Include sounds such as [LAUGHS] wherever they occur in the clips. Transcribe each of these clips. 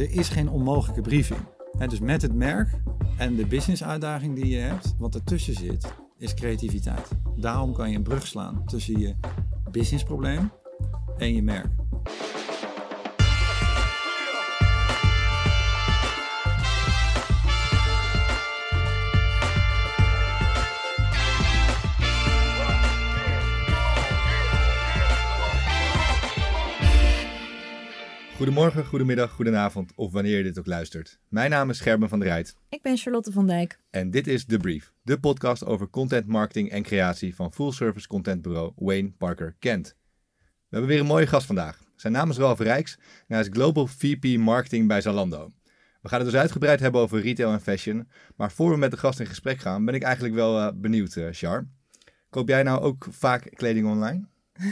er is geen onmogelijke briefing. Hè, dus met het merk en de business uitdaging die je hebt, wat ertussen zit, is creativiteit. Daarom kan je een brug slaan tussen je businessprobleem en je merk. Goedemorgen, goedemiddag, goedenavond of wanneer je dit ook luistert. Mijn naam is Gerben van der Rijt Ik ben Charlotte van Dijk. en dit is The Brief, de podcast over content marketing en creatie van full service contentbureau Wayne Parker Kent. We hebben weer een mooie gast vandaag. Zijn naam is Ralf Rijks en hij is Global VP Marketing bij Zalando. We gaan het dus uitgebreid hebben over retail en fashion, maar voor we met de gast in gesprek gaan ben ik eigenlijk wel eh, benieuwd, eh Char. Koop jij nou ook vaak kleding online? [LAUGHS]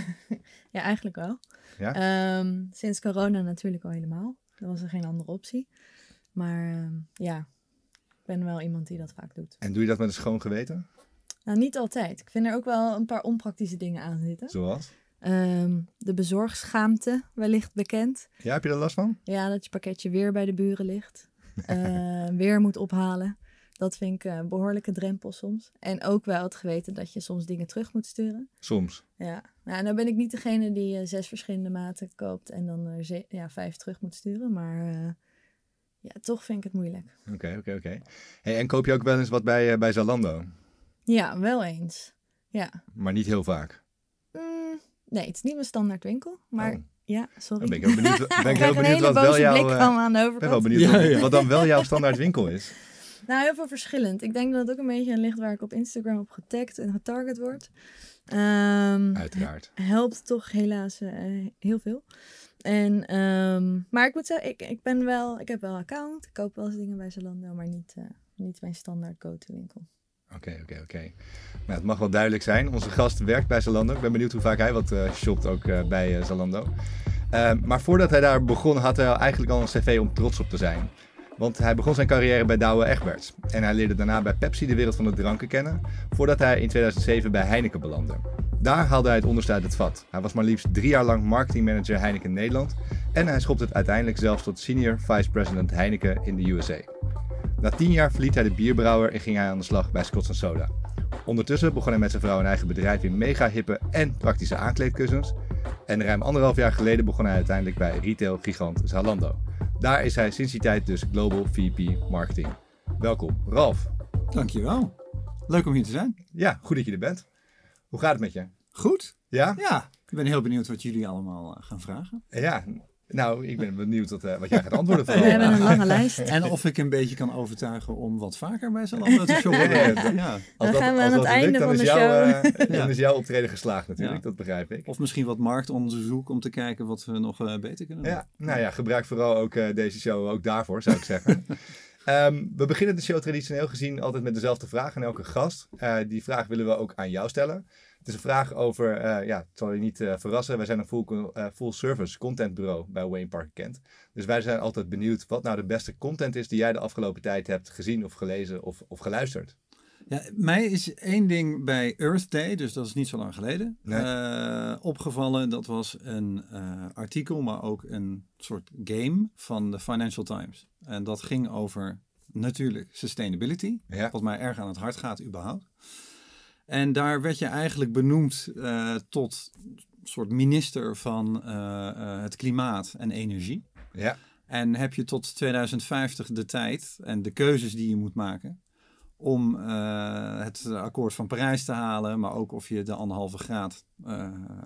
Ja, eigenlijk wel. Ja? Ehm, sinds corona natuurlijk al helemaal. Er was er geen andere optie. Maar ehm, ja, ik ben wel iemand die dat vaak doet. En doe je dat met een schoon geweten? Nou, niet altijd. Ik vind er ook wel een paar onpraktische dingen aan zitten. Zoals? Ehm, de bezorgschaamte, wellicht bekend. Ja, heb je er last van? Ja, dat je pakketje weer bij de buren ligt. [LAUGHS] Weer moet ophalen. Dat vind ik een behoorlijke drempel soms. En ook wel het geweten dat je soms dingen terug moet sturen. Soms. Ja, nou, nou ben ik niet degene die eh, zes verschillende maten koopt en dan er ze- ja, vijf terug moet sturen. Maar eh, ja, toch vind ik het moeilijk. Oké, oké, oké. Hey, en koop je ook wel eens wat bij, eh, bij Zalando? Ja, wel eens. Ja. Maar niet heel vaak. Mm, nee, het is niet mijn standaard winkel. Maar Oh. ja, sorry. Dan ben ik heel benieuwd, [LAUGHS] ben ik heel een benieuwd hele wat wel boze jouw, blik eh, van me aan de ben wel overkant. benieuwd Ja, wat, ja. wat dan wel jouw standaard winkel is. [LAUGHS] Nou, heel veel verschillend. Ik denk dat het ook een beetje aan ligt waar ik op Instagram op getagd en getarget word. Ehm, Uiteraard. helpt toch helaas eh, heel veel. En, ehm, maar ik moet zeggen, ik, ik ben wel, ik heb wel een account. Ik koop wel eens dingen bij Zalando, maar niet, eh, niet mijn standaard go-to winkel. Oké, oké, oké. Nou, het mag wel duidelijk zijn. Onze gast werkt bij Zalando. Ik ben benieuwd hoe vaak hij wat eh, shopt ook bij Zalando. Eh, maar voordat hij daar begon, had hij eigenlijk al een cv om trots op te zijn. Want hij begon zijn carrière bij Douwe Egberts. En hij leerde daarna bij Pepsi de wereld van de dranken kennen. Voordat hij in 2007 bij Heineken belandde. Daar haalde hij het onderste uit het vat. Hij was maar liefst drie jaar lang marketingmanager Heineken Nederland. En hij schopte het uiteindelijk zelfs tot senior vice president Heineken in de USA. Na tien jaar verliet hij de bierbrouwer en ging hij aan de slag bij Scotch Soda. Ondertussen begon hij met zijn vrouw een eigen bedrijf in mega hippe en praktische aankleedkussens. En ruim anderhalf jaar geleden begon hij uiteindelijk bij retail gigant Zalando. Daar is hij sinds die tijd dus Global VP Marketing. Welkom, Ralf. Dankjewel. Leuk om hier te zijn. Ja, goed dat je er bent. Hoe gaat het met je? Goed? Ja? Ja. Ik ben heel benieuwd wat jullie allemaal eh, gaan vragen. Ja. Nou, ik ben benieuwd wat, eh, wat jij gaat antwoorden. [LAUGHS] We vooral. hebben een lange [LAUGHS] lijst. En of ik een beetje kan overtuigen om wat vaker bij Zalando te shoppen. [LAUGHS] Ja, ja, ja. Als Dan dat- gaan we als aan het lukt, einde dan van is de jouw, show. eh. Dan is jouw optreden geslaagd natuurlijk, Ja. dat begrijp ik. Of misschien wat marktonderzoek om te kijken wat we nog eh, beter kunnen doen. Ja, nou ja, gebruik vooral ook eh, deze show ook daarvoor, zou ik zeggen. Ehm, we beginnen de show traditioneel gezien altijd met dezelfde vraag aan elke gast. Eh, die vraag willen we ook aan jou stellen. Is een vraag over, eh, ja, het zal je niet eh, verrassen, wij zijn een full, eh, full service contentbureau bij Wayne Parker Kent. Dus wij zijn altijd benieuwd wat nou de beste content is die jij de afgelopen tijd hebt gezien of gelezen of, of geluisterd. Ja, mij is één ding bij Earth Day, dus dat is niet zo lang geleden, Nee. opgevallen. Dat was een artikel, maar ook een soort game van de Financial Times. En dat ging over natuurlijk sustainability, Ja. wat mij erg aan het hart gaat überhaupt. En daar werd je eigenlijk benoemd eh, tot soort minister van eh, eh, het klimaat en energie. Ja, En heb je tot 2050 de tijd en de keuzes die je moet maken om het akkoord van Parijs te halen, maar ook of je de anderhalve graad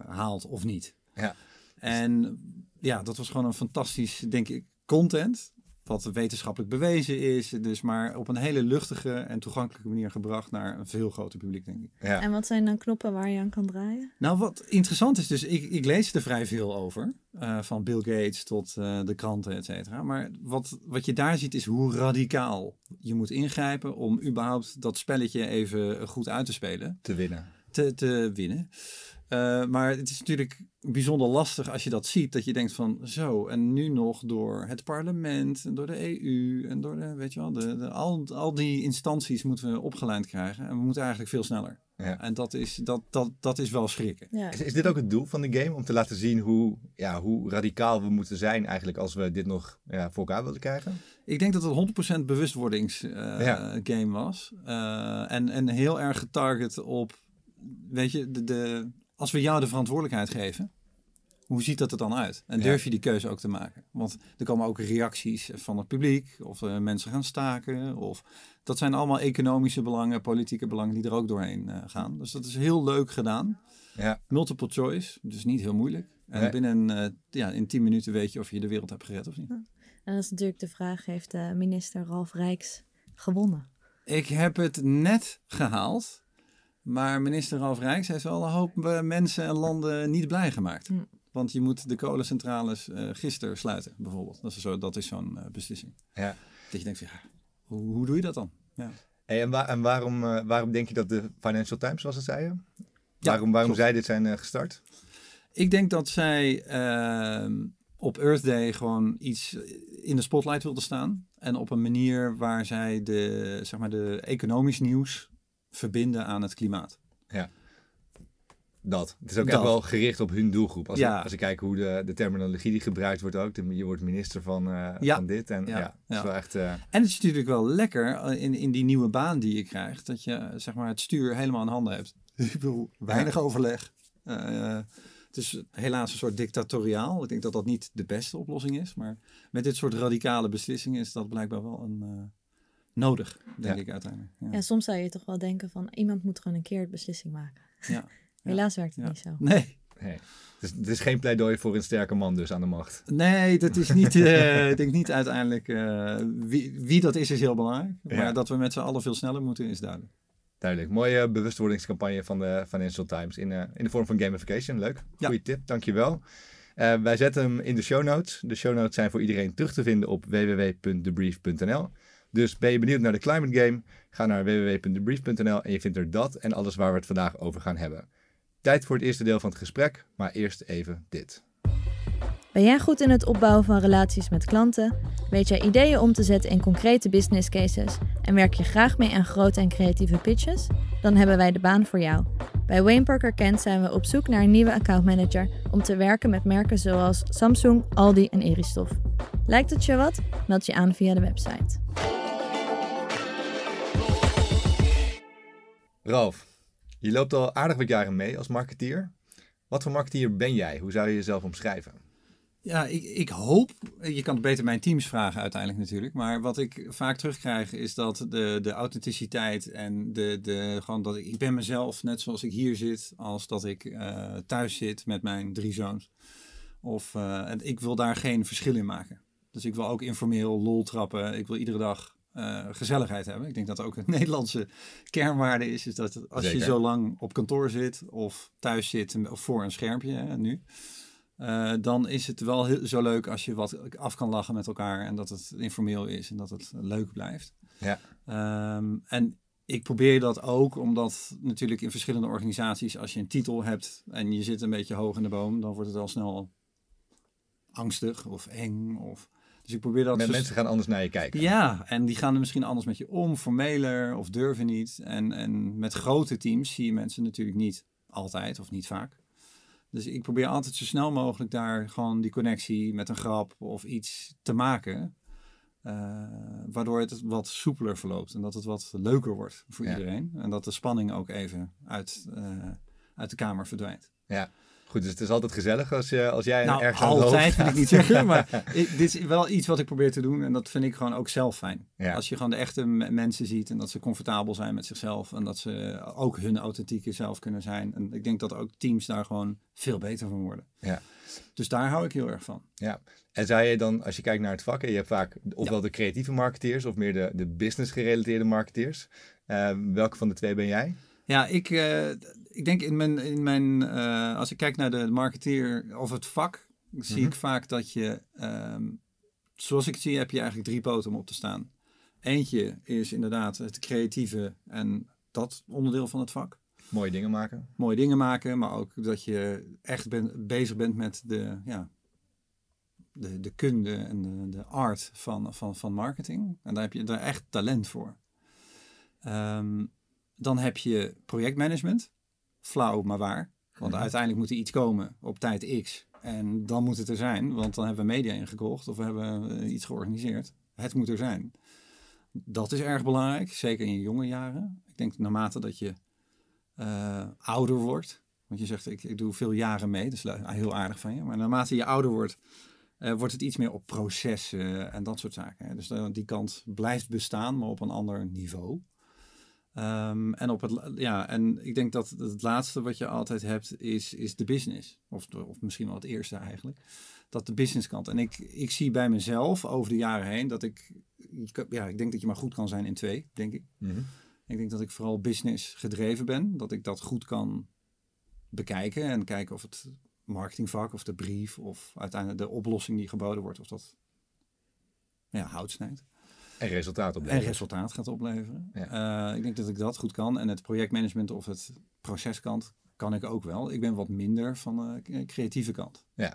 haalt of niet. Ja. En ja, dat was gewoon een fantastisch, denk ik, content. Wat wetenschappelijk bewezen is, dus maar op een hele luchtige en toegankelijke manier gebracht naar een veel groter publiek, denk ik. ja. En wat zijn dan knoppen waar je aan kan draaien? Nou, wat interessant is, dus ik, ik lees er vrij veel over. eh, van Bill Gates tot eh, de kranten, et cetera. Maar wat, wat je daar ziet is hoe radicaal je moet ingrijpen om überhaupt dat spelletje even goed uit te spelen. te winnen. Te, te winnen. Eh, maar het is natuurlijk bijzonder lastig als je dat ziet. Dat je denkt van zo, en nu nog door het parlement en door de EU en door de, weet je wel, de, de, al, al die instanties moeten we opgeleid krijgen. En we moeten eigenlijk veel sneller. Ja. En dat is, dat, dat, dat is wel schrikken. Ja. Is, is dit ook het doel van de game? Om te laten zien hoe, ja, hoe radicaal we moeten zijn eigenlijk als we dit nog ja, voor elkaar willen krijgen? Ik denk dat het 100% bewustwordingsgame Ja. game was. Eh, en, en heel erg getarget op, weet je, de, de, als we jou de verantwoordelijkheid geven, hoe ziet dat er dan uit? En Ja. durf je die keuze ook te maken? Want er komen ook reacties van het publiek, of eh, mensen gaan staken, of dat zijn allemaal economische belangen, politieke belangen die er ook doorheen eh, gaan. Dus dat is heel leuk gedaan. Ja. Multiple choice, dus niet heel moeilijk. En Nee. binnen eh, ja, in 10 minuten weet je of je de wereld hebt gered of niet. En dat is natuurlijk de vraag, heeft eh, minister Ralf Rijks gewonnen? Ik heb het net gehaald. Maar minister Ralf Rijks heeft wel een hoop eh, mensen en landen niet blij gemaakt. Hm. Want je moet de kolencentrales eh gisteren sluiten, bijvoorbeeld. Dat is, zo, dat is zo'n eh, beslissing. Ja. Dat je denkt, van, ja, hoe, hoe doe je dat dan? Ja. Hey, en en waarom, waarom denk je dat de Financial Times, was het zei je? Ja, waarom waarom klopt. zij dit zijn gestart? Ik denk dat zij ehm, op Earth Day gewoon iets in de spotlight wilde staan. En op een manier waar zij de, zeg maar, de economisch nieuws verbinden aan het klimaat. Dat. Het is ook echt wel gericht op hun doelgroep. Als, Ja. ik, als ik kijk hoe de, de terminologie die gebruikt wordt ook. de- je wordt minister van, eh, Ja. van dit. En ja, Ja. het is Ja. wel echt... eh, En het is natuurlijk wel lekker eh, in, in die nieuwe baan die je krijgt, dat je zeg maar, het stuur helemaal in handen hebt. [LAUGHS] Ik bedoel, weinig overleg. Eh, het is helaas een soort dictatoriaal. Ik denk dat dat niet de beste oplossing is. Maar met dit soort radicale beslissingen is dat blijkbaar wel een, nodig, denk Ja. ik uiteindelijk. Ja. Ja, soms zou je toch wel denken van, iemand moet gewoon een keer de beslissing maken. [LAUGHS] Ja. Helaas werkt het Ja. niet zo. Nee, nee. Het, is, het is geen pleidooi voor een sterke man dus aan de macht. nee, dat is niet, [LAUGHS] eh, ik denk niet uiteindelijk, eh, wie, wie dat is, is heel belangrijk. Maar Ja. dat we met z'n allen veel sneller moeten, is duidelijk. Duidelijk. Mooie bewustwordingscampagne van de Financial Times in, eh, in de vorm van gamification. Leuk. Ja. Goeie tip, dankjewel. Eh wij zetten hem in de show notes. De show notes zijn voor iedereen terug te vinden op www.debrief.nl. Dus ben je benieuwd naar de Climate Game? Ga naar www.debrief.nl en je vindt er dat en alles waar we het vandaag over gaan hebben. Tijd voor het eerste deel van het gesprek, maar eerst even dit. Ben jij goed in het opbouwen van relaties met klanten? Weet jij ideeën om te zetten in concrete business cases? En werk je graag mee aan grote en creatieve pitches? Dan hebben wij de baan voor jou. Bij Wayne Parker Kent zijn we op zoek naar een nieuwe accountmanager om te werken met merken zoals Samsung, Aldi en Eristoff. Lijkt het je wat? Meld je aan via de website. Ralf, je loopt al aardig wat jaren mee als marketeer. Wat voor marketeer ben jij? Hoe zou je jezelf omschrijven? Ja, ik, ik hoop, je kan het beter mijn teams vragen uiteindelijk natuurlijk, maar wat ik vaak terugkrijg is dat de, de authenticiteit en de, de, gewoon dat ik, ik ben mezelf net zoals ik hier zit, als dat ik eh, thuis zit met mijn drie zoons. Of eh, en ik wil daar geen verschil in maken. Dus ik wil ook informeel lol trappen. Ik wil iedere dag eh, gezelligheid hebben. Ik denk dat ook een [LAUGHS] Nederlandse kernwaarde is, is dat als Zeker. je zo lang op kantoor zit of thuis zit of voor een schermpje hè, nu, eh, dan is het wel heel, zo leuk als je wat af kan lachen met elkaar en dat het informeel is en dat het leuk blijft. Ja. Ehm, en ik probeer dat ook, omdat natuurlijk in verschillende organisaties, als je een titel hebt en je zit een beetje hoog in de boom, dan wordt het al snel angstig of eng. Of... Dus ik probeer dat. Met zo- mensen gaan anders naar je kijken. ja, en die gaan er misschien anders met je om, formeler of durven niet. En, en met grote teams zie je mensen natuurlijk niet altijd of niet vaak. Dus ik probeer altijd zo snel mogelijk daar gewoon die connectie met een grap of iets te maken. eh, waardoor het wat soepeler verloopt en dat het wat leuker wordt voor Ja. iedereen. En dat de spanning ook even uit, eh, uit de kamer verdwijnt. Goed, dus het is altijd gezellig als, je, als jij Nou, ergens aan altijd wil ik niet zeggen, [LAUGHS] maar ik- dit is wel iets wat ik probeer te doen en dat vind ik gewoon ook zelf fijn. Ja. Als je gewoon de echte me- mensen ziet en dat ze comfortabel zijn met zichzelf en dat ze ook hun authentieke zelf kunnen zijn. En ik denk dat ook teams daar gewoon veel beter van worden. Ja. Dus daar hou ik heel erg van. En zou je dan, als je kijkt naar het vak, en je hebt vaak ofwel de creatieve marketeers of meer de, de business gerelateerde marketeers. Eh, welke van de twee ben jij? Ja, ik, eh, ik denk in mijn, in mijn eh, als ik kijk naar de marketeer of het vak, zie Mhm. ik vaak dat je, ehm, zoals ik het zie, heb je eigenlijk drie poten om op te staan. Eentje is inderdaad het creatieve en dat onderdeel van het vak. Mooie dingen maken. Mooie dingen maken, maar ook dat je echt ben, bezig bent met de, ja, de, de kunde en de, de art van, van, van marketing. En daar heb je daar echt talent voor. Ehm, dan heb je projectmanagement. Flauw, maar waar. Want Mhm. uiteindelijk moet er iets komen op tijd X. En dan moet het er zijn, want dan hebben we media ingekocht of we hebben eh, iets georganiseerd. Het moet er zijn. Dat is erg belangrijk, zeker in je jonge jaren. Ik denk naarmate dat je eh, ouder wordt, want je zegt ik, ik doe veel jaren mee, dus le- heel aardig van je. Maar naarmate je ouder wordt, eh, wordt het iets meer op processen en dat soort zaken. hè. Dus die kant blijft bestaan, maar op een ander niveau. Ehm, en, op het, ja, en ik denk dat het laatste wat je altijd hebt is, is de business. Of, of misschien wel het eerste eigenlijk. Dat de businesskant. En ik, ik zie bij mezelf over de jaren heen dat ik... Ja, ik denk dat je maar goed kan zijn in twee, denk ik. Mhm. Ik denk dat ik vooral business gedreven ben. Dat ik dat goed kan bekijken. En kijken of het marketingvak of de brief of uiteindelijk de oplossing die geboden wordt. Of dat ja, hout snijdt. En resultaat op En resultaat gaat opleveren. Eh, ik denk dat ik dat goed kan. En het projectmanagement of het proceskant kan ik ook wel. Ik ben wat minder van de creatieve kant. Ja.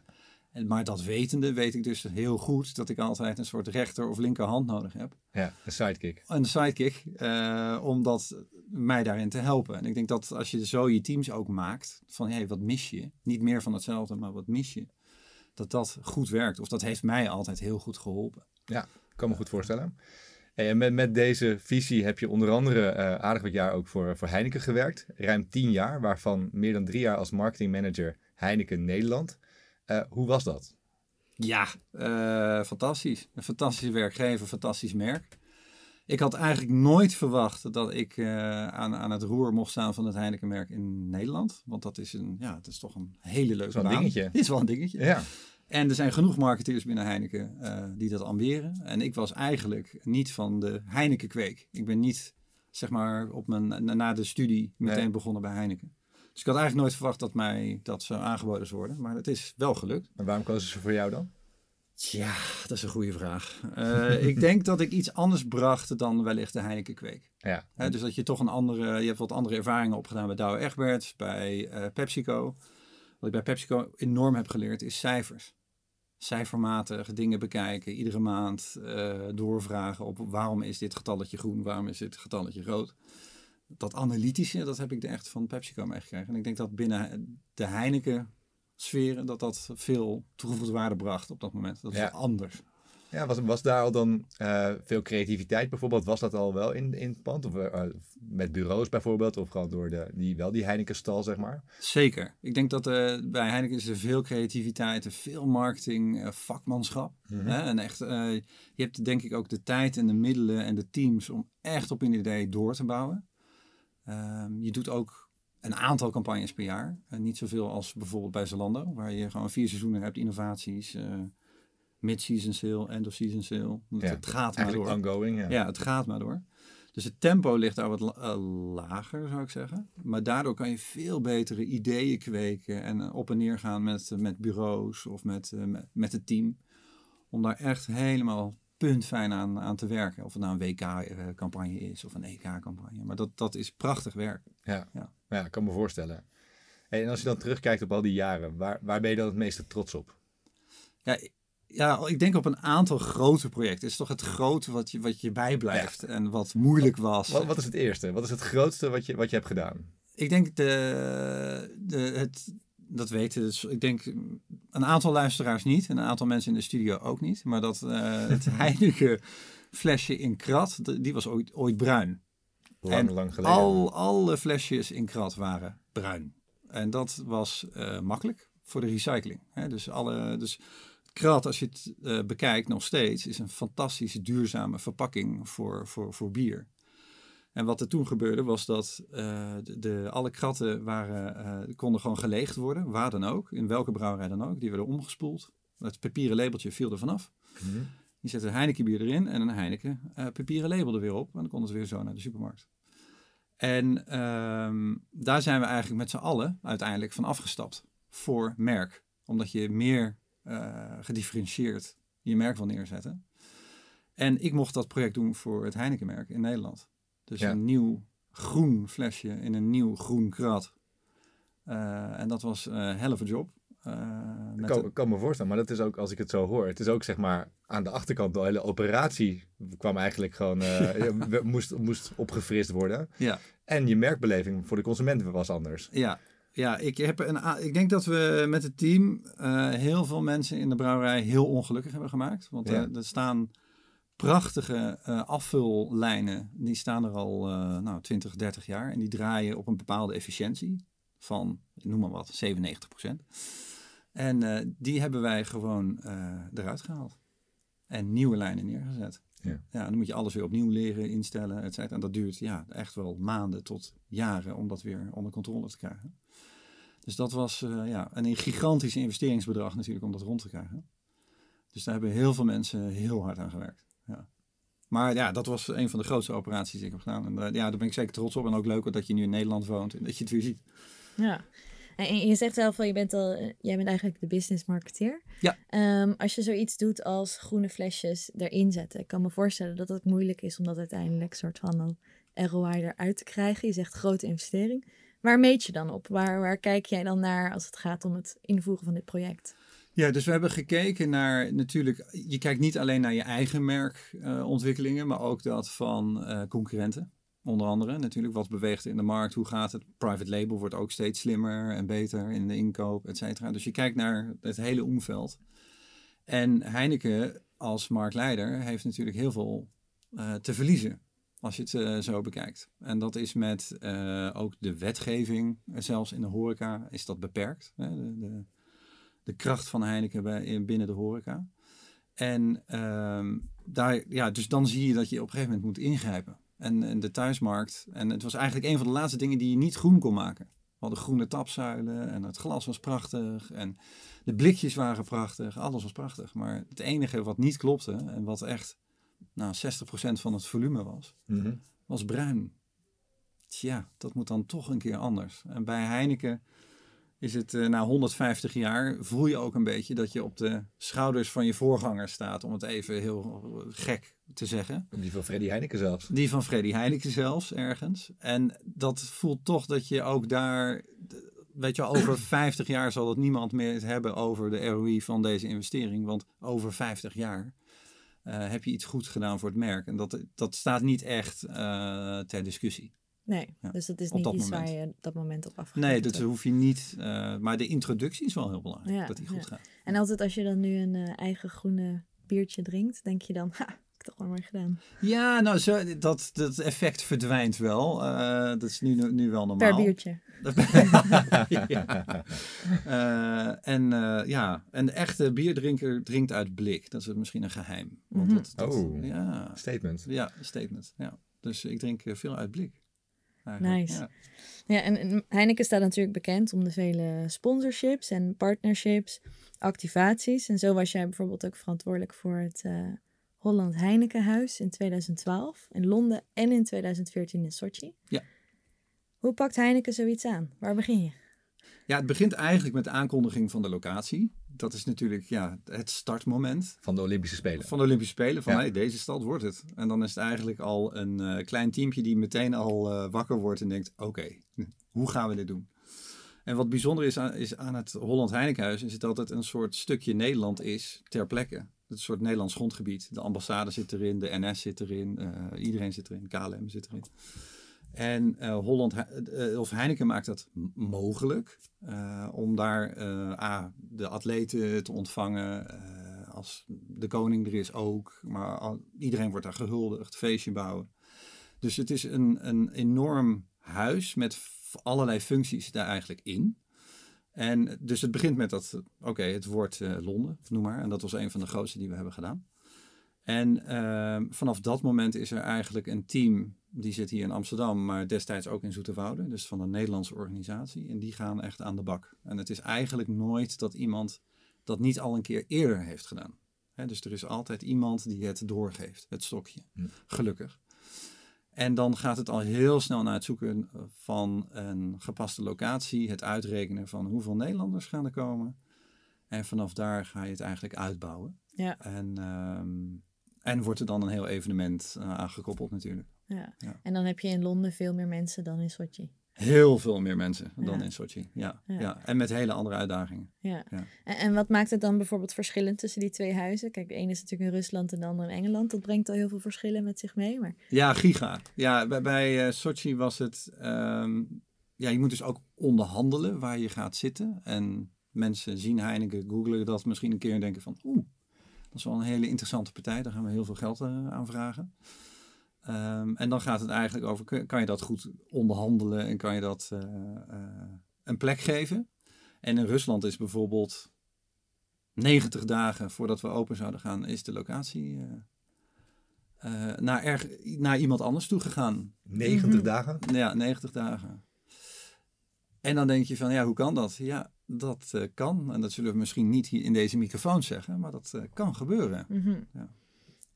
En, maar dat wetende weet ik dus heel goed dat ik altijd een soort rechter of linkerhand nodig heb. Ja, een sidekick. Een sidekick, eh, om dat mij daarin te helpen. En ik denk dat als je zo je teams ook maakt, van hé, hey, wat mis je? Niet meer van hetzelfde, maar wat mis je? Dat dat goed werkt. Of dat heeft mij altijd heel goed geholpen. Ja, kan me goed voorstellen. Hey, En met, met deze visie heb je onder andere eh, aardig wat jaar ook voor, voor Heineken gewerkt. Ruim tien jaar, waarvan meer dan drie jaar als marketingmanager Heineken Nederland. Eh, hoe was dat? Ja, eh, fantastisch. Een fantastische werkgever, fantastisch merk. Ik had eigenlijk nooit verwacht dat ik eh, aan, aan het roer mocht staan van het Heineken-merk in Nederland. Want dat is, een, ja, dat is toch een hele leuke baan. dingetje. Dit is wel een dingetje. Ja, En er zijn genoeg marketeers binnen Heineken eh, die dat amberen. En ik was eigenlijk niet van de Heineken-kweek. Ik ben niet, zeg maar, op mijn, na- de studie meteen Nee. begonnen bij Heineken. Dus ik had eigenlijk nooit verwacht dat mij dat zou aangeboden zou worden. Maar het is wel gelukt. maar waarom kozen ze voor jou dan? Tja, dat is een goede vraag. Eh, ik denk dat ik iets anders bracht dan wellicht de Heineken kweek. Ja, dus dat je toch een andere, je hebt wat andere ervaringen opgedaan bij Douwe Egberts, bij eh, PepsiCo. Wat ik bij PepsiCo enorm heb geleerd is cijfers. Cijfermatig dingen bekijken, iedere maand eh, doorvragen op waarom is dit getalletje groen, waarom is dit getalletje rood. Dat analytische, dat heb ik er echt van PepsiCo meegekregen. En ik denk dat binnen de Heineken sferen dat dat veel toegevoegde waarde bracht op dat moment. Dat is Ja. anders. Ja was, was daar al dan eh, veel creativiteit bijvoorbeeld? Was dat al wel in, in het pand? Of eh, met bureaus bijvoorbeeld? Of gewoon door de, die, wel die Heineken-stal, zeg maar? Zeker. Ik denk dat eh, bij Heineken is er veel creativiteit, er veel marketing, eh, vakmanschap. Hè? En echt, eh, je hebt denk ik ook de tijd en de middelen en de teams om echt op een idee door te bouwen. Ehm, je doet ook een aantal campagnes per jaar. En niet zoveel als bijvoorbeeld bij Zalando, waar je gewoon vier seizoenen hebt, innovaties, eh, mid-season sale, end-of-season sale. Ja, het gaat maar door. ongoing, ja. Ja, het gaat maar door. Dus het tempo ligt daar wat la- eh, lager, zou ik zeggen. Maar daardoor kan je veel betere ideeën kweken en eh, op en neer gaan met, eh, met bureaus of met, met, met het team. Om daar echt helemaal puntfijn aan, aan te werken. Of het nou een WK-campagne is of een EK-campagne. Maar dat, dat is prachtig werk. Ja, Ja. ja. ik kan me voorstellen. En als je dan terugkijkt op al die jaren, waar, waar ben je dan het meeste trots op? Ja, ja, ik denk op een aantal grote projecten. Het is toch het grote wat je, wat je bijblijft en wat moeilijk was. Wat, wat is het eerste? Wat is het grootste wat je, wat je hebt gedaan? Ik denk de, de, het, dat weten, dus ik denk een aantal luisteraars niet en een aantal mensen in de studio ook niet. Maar dat eh, [LAUGHS] het Heineken flesje in krat, die was ooit, ooit bruin. Lang, En lang geleden. Al, alle flesjes in krat waren bruin. En dat was eh, makkelijk voor de recycling. Hè? Dus, alle, dus krat, als je het eh, bekijkt nog steeds, is een fantastische duurzame verpakking voor, voor, voor bier. En wat er toen gebeurde was dat eh, de, alle kratten waren, eh, konden gewoon geleegd worden, waar dan ook, in welke brouwerij dan ook. Die werden omgespoeld. Het papieren labeltje viel er vanaf. Mhm. Je zet een Heineken bier erin en een Heineken papieren label er weer op. En dan kon het weer zo naar de supermarkt. En ehm, daar zijn we eigenlijk met z'n allen uiteindelijk van afgestapt voor merk. Omdat je meer gedifferentieerd je merk wil neerzetten. En ik mocht dat project doen voor het Heineken-merk in Nederland. Dus Ja. een nieuw groen flesje in een nieuw groen krat. Eh, en dat was een uh, helft job. Uh, ik kan, de... kan, me voorstellen, maar dat is ook, als ik het zo hoor, het is ook zeg maar aan de achterkant, de hele operatie kwam eigenlijk gewoon, [LAUGHS] moest, moest opgefrist worden. Ja. En je merkbeleving voor de consument was anders. Ja, ja ik, heb een, ik denk dat we met het team uh, heel veel mensen in de brouwerij heel ongelukkig hebben gemaakt. Want ja. er staan prachtige afvullijnen, die staan er al nou, 20, 30 jaar. En die draaien op een bepaalde efficiëntie van, noem maar wat, 97 procent. En uh, die hebben wij gewoon uh, eruit gehaald. En nieuwe lijnen neergezet. Ja. ja, dan moet je alles weer opnieuw leren, instellen, et cetera. En dat duurt ja, echt wel maanden tot jaren om dat weer onder controle te krijgen. Dus dat was uh, ja, een gigantisch investeringsbedrag natuurlijk om dat rond te krijgen. Dus daar hebben heel veel mensen heel hard aan gewerkt. Ja. Maar ja, dat was een van de grootste operaties die ik heb gedaan. En ja, daar ben ik zeker trots op. En ook leuk dat je nu in Nederland woont en dat je het weer ziet. Ja, en je zegt zelf van je bent al, jij bent eigenlijk de business marketeer. Ja. Um, als je zoiets doet als groene flesjes erin zetten, ik kan me voorstellen dat het moeilijk is om dat uiteindelijk soort van een ROI eruit te krijgen. Je zegt grote investering. Waar meet je dan op? Waar, waar kijk jij dan naar als het gaat om het invoeren van dit project? Ja, dus we hebben gekeken naar natuurlijk, je kijkt niet alleen naar je eigen merkontwikkelingen, maar ook dat van uh, concurrenten. Onder andere natuurlijk, wat beweegt in de markt, hoe gaat het? Private label wordt ook steeds slimmer en beter in de inkoop, et cetera. Dus je kijkt naar het hele omveld. En Heineken als marktleider heeft natuurlijk heel veel uh, te verliezen, als je het uh, zo bekijkt. En dat is met uh, ook de wetgeving, zelfs in de horeca, is dat beperkt. Hè? De, de, de, kracht van Heineken binnen de horeca. En ehm, daar, ja, dus dan zie je dat je op een gegeven moment moet ingrijpen en, en, de thuismarkt. En het was eigenlijk een van de laatste dingen die je niet groen kon maken. We hadden groene tapzuilen en het glas was prachtig en de blikjes waren prachtig, alles was prachtig. Maar het enige wat niet klopte en wat echt nou, 60% van het volume was, mm -hmm. was bruin. Tja, dat moet dan toch een keer anders. En bij Heineken is het uh, na 150 jaar, voel je ook een beetje dat je op de schouders van je voorganger staat, om het even heel gek te zeggen. Die van Freddy Heineken zelfs. Die van Freddy Heineken zelfs, ergens. En dat voelt toch dat je ook daar, weet je, over [CLEARS THROAT] 50 jaar zal het niemand meer hebben over de ROI van deze investering, want over 50 jaar uh, heb je iets goeds gedaan voor het merk. En dat, dat staat niet echt uh, ter discussie. Nee, ja, dus dat is niet dat iets moment. waar je dat moment op af Nee, dat hoef je niet. Uh, maar de introductie is wel heel belangrijk, Ja, dat die goed ja. gaat. En altijd als je dan nu een eh, eigen groene biertje drinkt, denk je dan, [LAUGHS] ha, wel maar gedaan. Ja, nou, zo, dat, dat effect verdwijnt wel. Eh, dat is nu, nu wel normaal. Per biertje. [LAUGHS] ja. Eh, en eh, ja, en de echte bierdrinker drinkt uit blik. Dat is misschien een geheim. Want Mhm. dat, dat- Oh. ja, Statement. ja, statement. Ja. Dus ik drink veel uit blik. eigenlijk. Nice. Ja. Ja, en, en Heineken staat natuurlijk bekend om de vele sponsorships en partnerships, activaties. En zo was jij bijvoorbeeld ook verantwoordelijk voor het eh, Holland Heinekenhuis in 2012 in Londen en in 2014 in Sochi. Ja. Hoe pakt Heineken zoiets aan? Waar begin je? ja, het begint eigenlijk met de aankondiging van de locatie. Dat is natuurlijk ja, het startmoment. Van de Olympische Spelen. van de Olympische Spelen. Van Ja. hey, deze stad wordt het. En dan is het eigenlijk al een eh, klein teampje die meteen al eh, wakker wordt en denkt: oké, [LAUGHS] hoe gaan we dit doen? En wat bijzonder is aan, is aan het Holland Heinekenhuis, is dat het een soort stukje Nederland is ter plekke. Het soort Nederlands grondgebied. De ambassade zit erin, de NS zit erin, eh, iedereen zit erin, KLM zit erin. En eh, Holland, eh, of Heineken maakt dat mogelijk om daar A, de atleten te ontvangen. als de koning er is ook. Maar iedereen wordt daar gehuldigd, feestje bouwen. Dus het is een, een enorm huis met allerlei functies daar eigenlijk in. En dus het begint met dat, oké, het woord eh, Londen, noem maar. En dat was een van de grootste die we hebben gedaan. En ehm, vanaf dat moment is er eigenlijk een team, die zit hier in Amsterdam, maar destijds ook in Zoeterwoude, dus van een Nederlandse organisatie. En die gaan echt aan de bak. En het is eigenlijk nooit dat iemand dat niet al een keer eerder heeft gedaan. Dus er is altijd iemand die het doorgeeft, het stokje. Hm. Gelukkig. En dan gaat het al heel snel naar het zoeken van een gepaste locatie, het uitrekenen van hoeveel Nederlanders gaan er komen. En vanaf daar ga je het eigenlijk uitbouwen. Ja. En, ehm, En wordt er dan een heel evenement uh, aangekoppeld natuurlijk. Ja. Ja. En dan heb je in Londen veel meer mensen dan in Sochi. Heel veel meer mensen dan Ja. in Sochi. Ja, Ja. ja. En met hele andere uitdagingen. Ja. Ja. En, en wat maakt het dan bijvoorbeeld verschillend tussen die twee huizen? Kijk, de ene is natuurlijk in Rusland en de andere in Engeland. Dat brengt al heel veel verschillen met zich mee. Maar Ja, giga. Ja, bij, bij eh, Sochi was het... ehm, ja, je moet dus ook onderhandelen waar je gaat zitten. En mensen zien Heineken, googlen dat misschien een keer en denken van... Oeh, dat is wel een hele interessante partij. Daar gaan we heel veel geld eh, aan vragen. Ehm, en dan gaat het eigenlijk over, kan je dat goed onderhandelen en kan je dat eh, eh, een plek geven? En in Rusland is bijvoorbeeld 90 dagen voordat we open zouden gaan, is de locatie eh, eh, naar, erg, naar iemand anders toe gegaan. 90 Mhm. dagen. Ja, 90 dagen. En dan denk je van, ja, hoe kan dat? Ja, dat eh, kan. En dat zullen we misschien niet hier in deze microfoon zeggen, maar dat eh, kan gebeuren. mhm. Ja.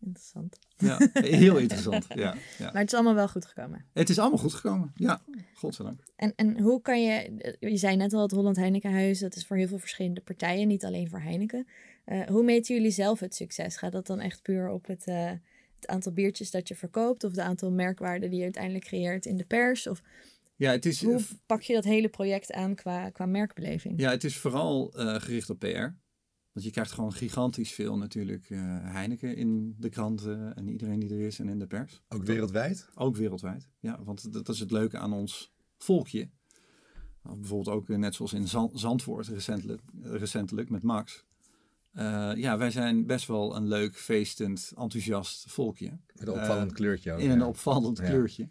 Interessant. Ja, heel interessant. Ja, ja. Maar het is allemaal wel goed gekomen. Het is allemaal goed gekomen. Ja, godzijdank. En, en hoe kan je, je zei net al, het Holland Heinekenhuis, dat is voor heel veel verschillende partijen, niet alleen voor Heineken. Eh, hoe meten jullie zelf het succes? Gaat dat dan echt puur op het, eh, het aantal biertjes dat je verkoopt of het aantal merkwaarden die je uiteindelijk creëert in de pers? Of Ja, het is, hoe pak je dat hele project aan qua, qua merkbeleving? ja, het is vooral eh, gericht op PR. Want je krijgt gewoon gigantisch veel natuurlijk eh, Heineken in de kranten en iedereen die er is en in de pers. Ook wereldwijd. Ook wereldwijd. Ja, want dat is het leuke aan ons volkje. Nou, Bijvoorbeeld ook eh, net zoals in Zand- Zandvoort recentelijk, recentelijk met Max. Eh, ja, wij zijn best wel een leuk, feestend, enthousiast volkje. Met een opvallend kleurtje ook. in een opvallend Ja. kleurtje.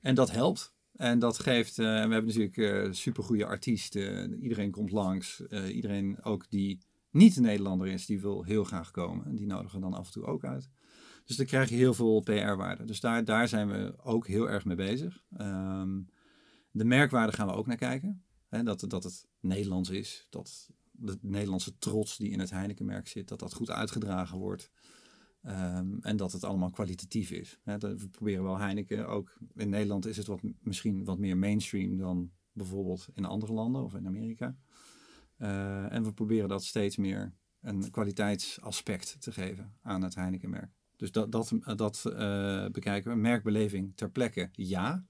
En dat helpt. En dat geeft, we hebben natuurlijk supergoeie artiesten. Iedereen komt langs. Iedereen ook die niet een Nederlander is, die wil heel graag komen. En die nodigen dan af en toe ook uit. Dus dan krijg je heel veel PR-waarde. Dus daar, daar zijn we ook heel erg mee bezig. Ehm, de merkwaarde gaan we ook naar kijken. Dat, dat het Nederlands is. Dat de Nederlandse trots die in het Heineken-merk zit, dat dat goed uitgedragen wordt. Ehm, en dat het allemaal kwalitatief is. We proberen wel Heineken ook. In Nederland is het wat, misschien wat meer mainstream dan bijvoorbeeld in andere landen of in Amerika. Eh, en we proberen dat steeds meer een kwaliteitsaspect te geven aan het Heineken-merk. Dus dat, dat, dat eh, bekijken we. Merkbeleving ter plekke, ja.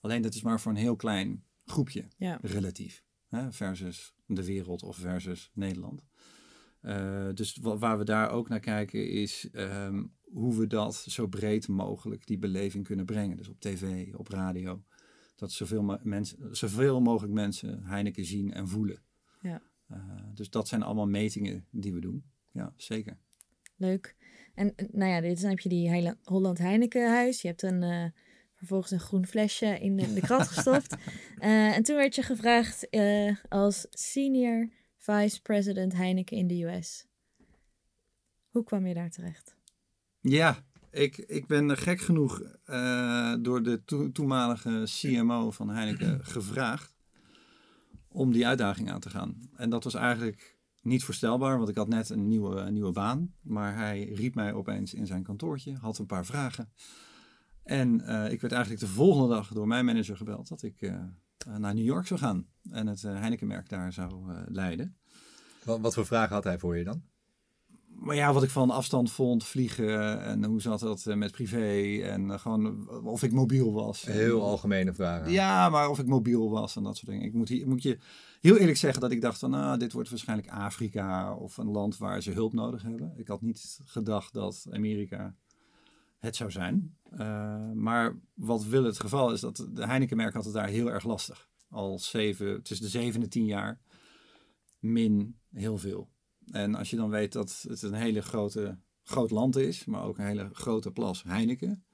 Alleen dat is maar voor een heel klein groepje Ja. relatief. Hè, versus de wereld of versus Nederland. Eh, dus wa- waar we daar ook naar kijken is ehm, hoe we dat zo breed mogelijk, die beleving kunnen brengen. Dus op tv, op radio. Dat zoveel, mensen, zoveel mogelijk mensen Heineken zien en voelen. Eh, dus dat zijn allemaal metingen die we doen. Ja, zeker. Leuk. En eh, nou ja, dit, dan heb je die Holland Heinekenhuis. Je hebt een, eh, vervolgens een groen flesje in de, de krant [LAUGHS] gestopt. En toen werd je gevraagd als senior vice president Heineken in de US. Hoe kwam je daar terecht? Ja, ik, ik ben gek genoeg door de to- toenmalige CMO van Heineken gevraagd om die uitdaging aan te gaan. En dat was eigenlijk niet voorstelbaar, want ik had net een nieuwe, nieuwe baan. Maar hij riep mij opeens in zijn kantoortje, had een paar vragen. En eh, ik werd eigenlijk de volgende dag door mijn manager gebeld dat ik eh, naar New York zou gaan en het eh, Heineken-merk daar zou leiden. Wat, wat voor vragen had hij voor je dan? Maar ja, wat ik van afstand vond, vliegen en hoe zat dat eh, met privé en eh, gewoon of ik mobiel was. Heel algemene vragen. Ja, maar of ik mobiel was en dat soort dingen. Ik moet, hier- moet je heel eerlijk zeggen dat ik dacht van, nou, dit wordt waarschijnlijk Afrika of een land waar ze hulp nodig hebben. Ik had niet gedacht dat Amerika het zou zijn. Eh, maar wat wil het geval is dat de Heineken-merk had het daar heel erg lastig. Al zeven, tussen de zeven en tien jaar, min heel veel. En als je dan weet dat het een hele grote, groot land is, maar ook een hele grote plas Heineken,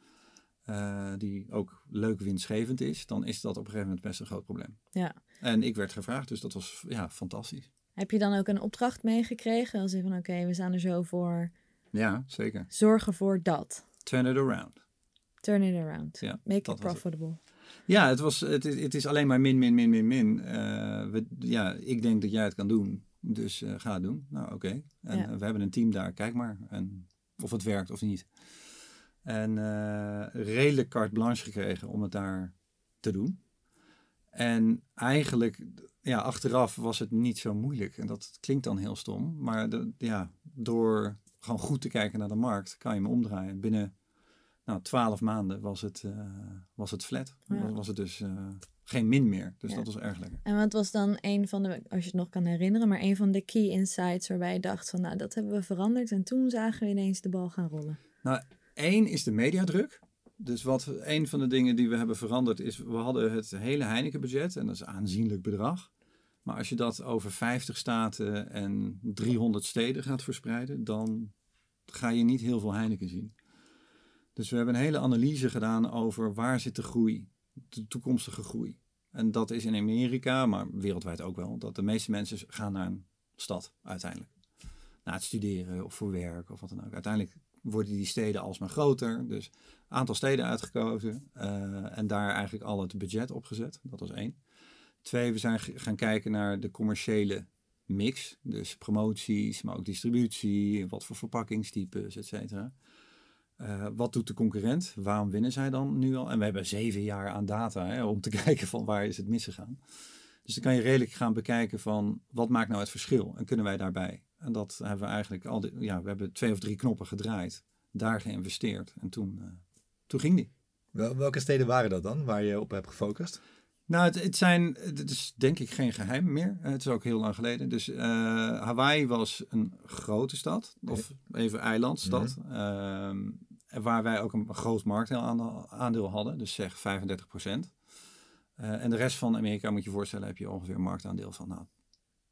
eh, die ook leuk winstgevend is, dan is dat op een gegeven moment best een groot probleem. Ja. En ik werd gevraagd, dus dat was ja, fantastisch. Heb je dan ook een opdracht meegekregen? Als je van oké, we staan er zo voor. Ja, zeker. Zorgen voor dat. Turn it around. Turn it around. Ja, Make it het. profitable. Ja, het, was, het, is, het is alleen maar min, min, min, min, min. Eh, we, ja, ik denk dat jij het kan doen, dus eh, ga het doen. Nou, oké. En Ja. eh, we hebben een team daar, kijk maar. En of het werkt of niet. En eh, redelijk carte blanche gekregen om het daar te doen. En eigenlijk, ja, achteraf was het niet zo moeilijk. En dat klinkt dan heel stom. Maar de, ja, door gewoon goed te kijken naar de markt, kan je hem omdraaien. Binnen nou, 12 maanden was het, eh, was het flat. Ja. Was, was het dus eh, geen min meer. Dus Ja. dat was erg lekker. En wat was dan een van de, als je het nog kan herinneren, maar een van de key insights waarbij je dacht van, nou, dat hebben we veranderd. En toen zagen we ineens de bal gaan rollen. Eén is de mediadruk. Dus wat een van de dingen die we hebben veranderd is, we hadden het hele Heineken budget en dat is een aanzienlijk bedrag. Maar als je dat over 50 staten en 300 steden gaat verspreiden, dan ga je niet heel veel Heineken zien. Dus we hebben een hele analyse gedaan over waar zit de groei, de toekomstige groei. En dat is in Amerika, maar wereldwijd ook wel, dat de meeste mensen gaan naar een stad uiteindelijk. Naar het studeren of voor werk of wat dan ook. Uiteindelijk worden die steden alsmaar groter. Dus een aantal steden uitgekozen eh, en daar eigenlijk al het budget opgezet. Dat was één. Twee, we zijn gaan kijken naar de commerciële mix. Dus promoties, maar ook distributie, wat voor verpakkingstypes, et cetera. Eh, wat doet de concurrent? Waarom winnen zij dan nu al? En we hebben zeven jaar aan data hè, om te [LAUGHS] kijken van waar is het misgegaan. Dus dan kan je redelijk gaan bekijken van wat maakt nou het verschil en kunnen wij daarbij? En dat hebben we eigenlijk al, die- ja, we hebben twee of drie knoppen gedraaid, daar geïnvesteerd en toen, eh, toen ging die. Wel, welke steden waren dat dan, waar je op hebt gefocust? Nou, het, het zijn, het is denk ik geen geheim meer. Het is ook heel lang geleden. Dus eh, Hawaii was een grote stad, of even eilandstad, ehm, en waar wij ook een groot marktaandeel aandeel hadden, dus zeg 35 procent. en de rest van Amerika, moet je je voorstellen, heb je ongeveer een marktaandeel van nou,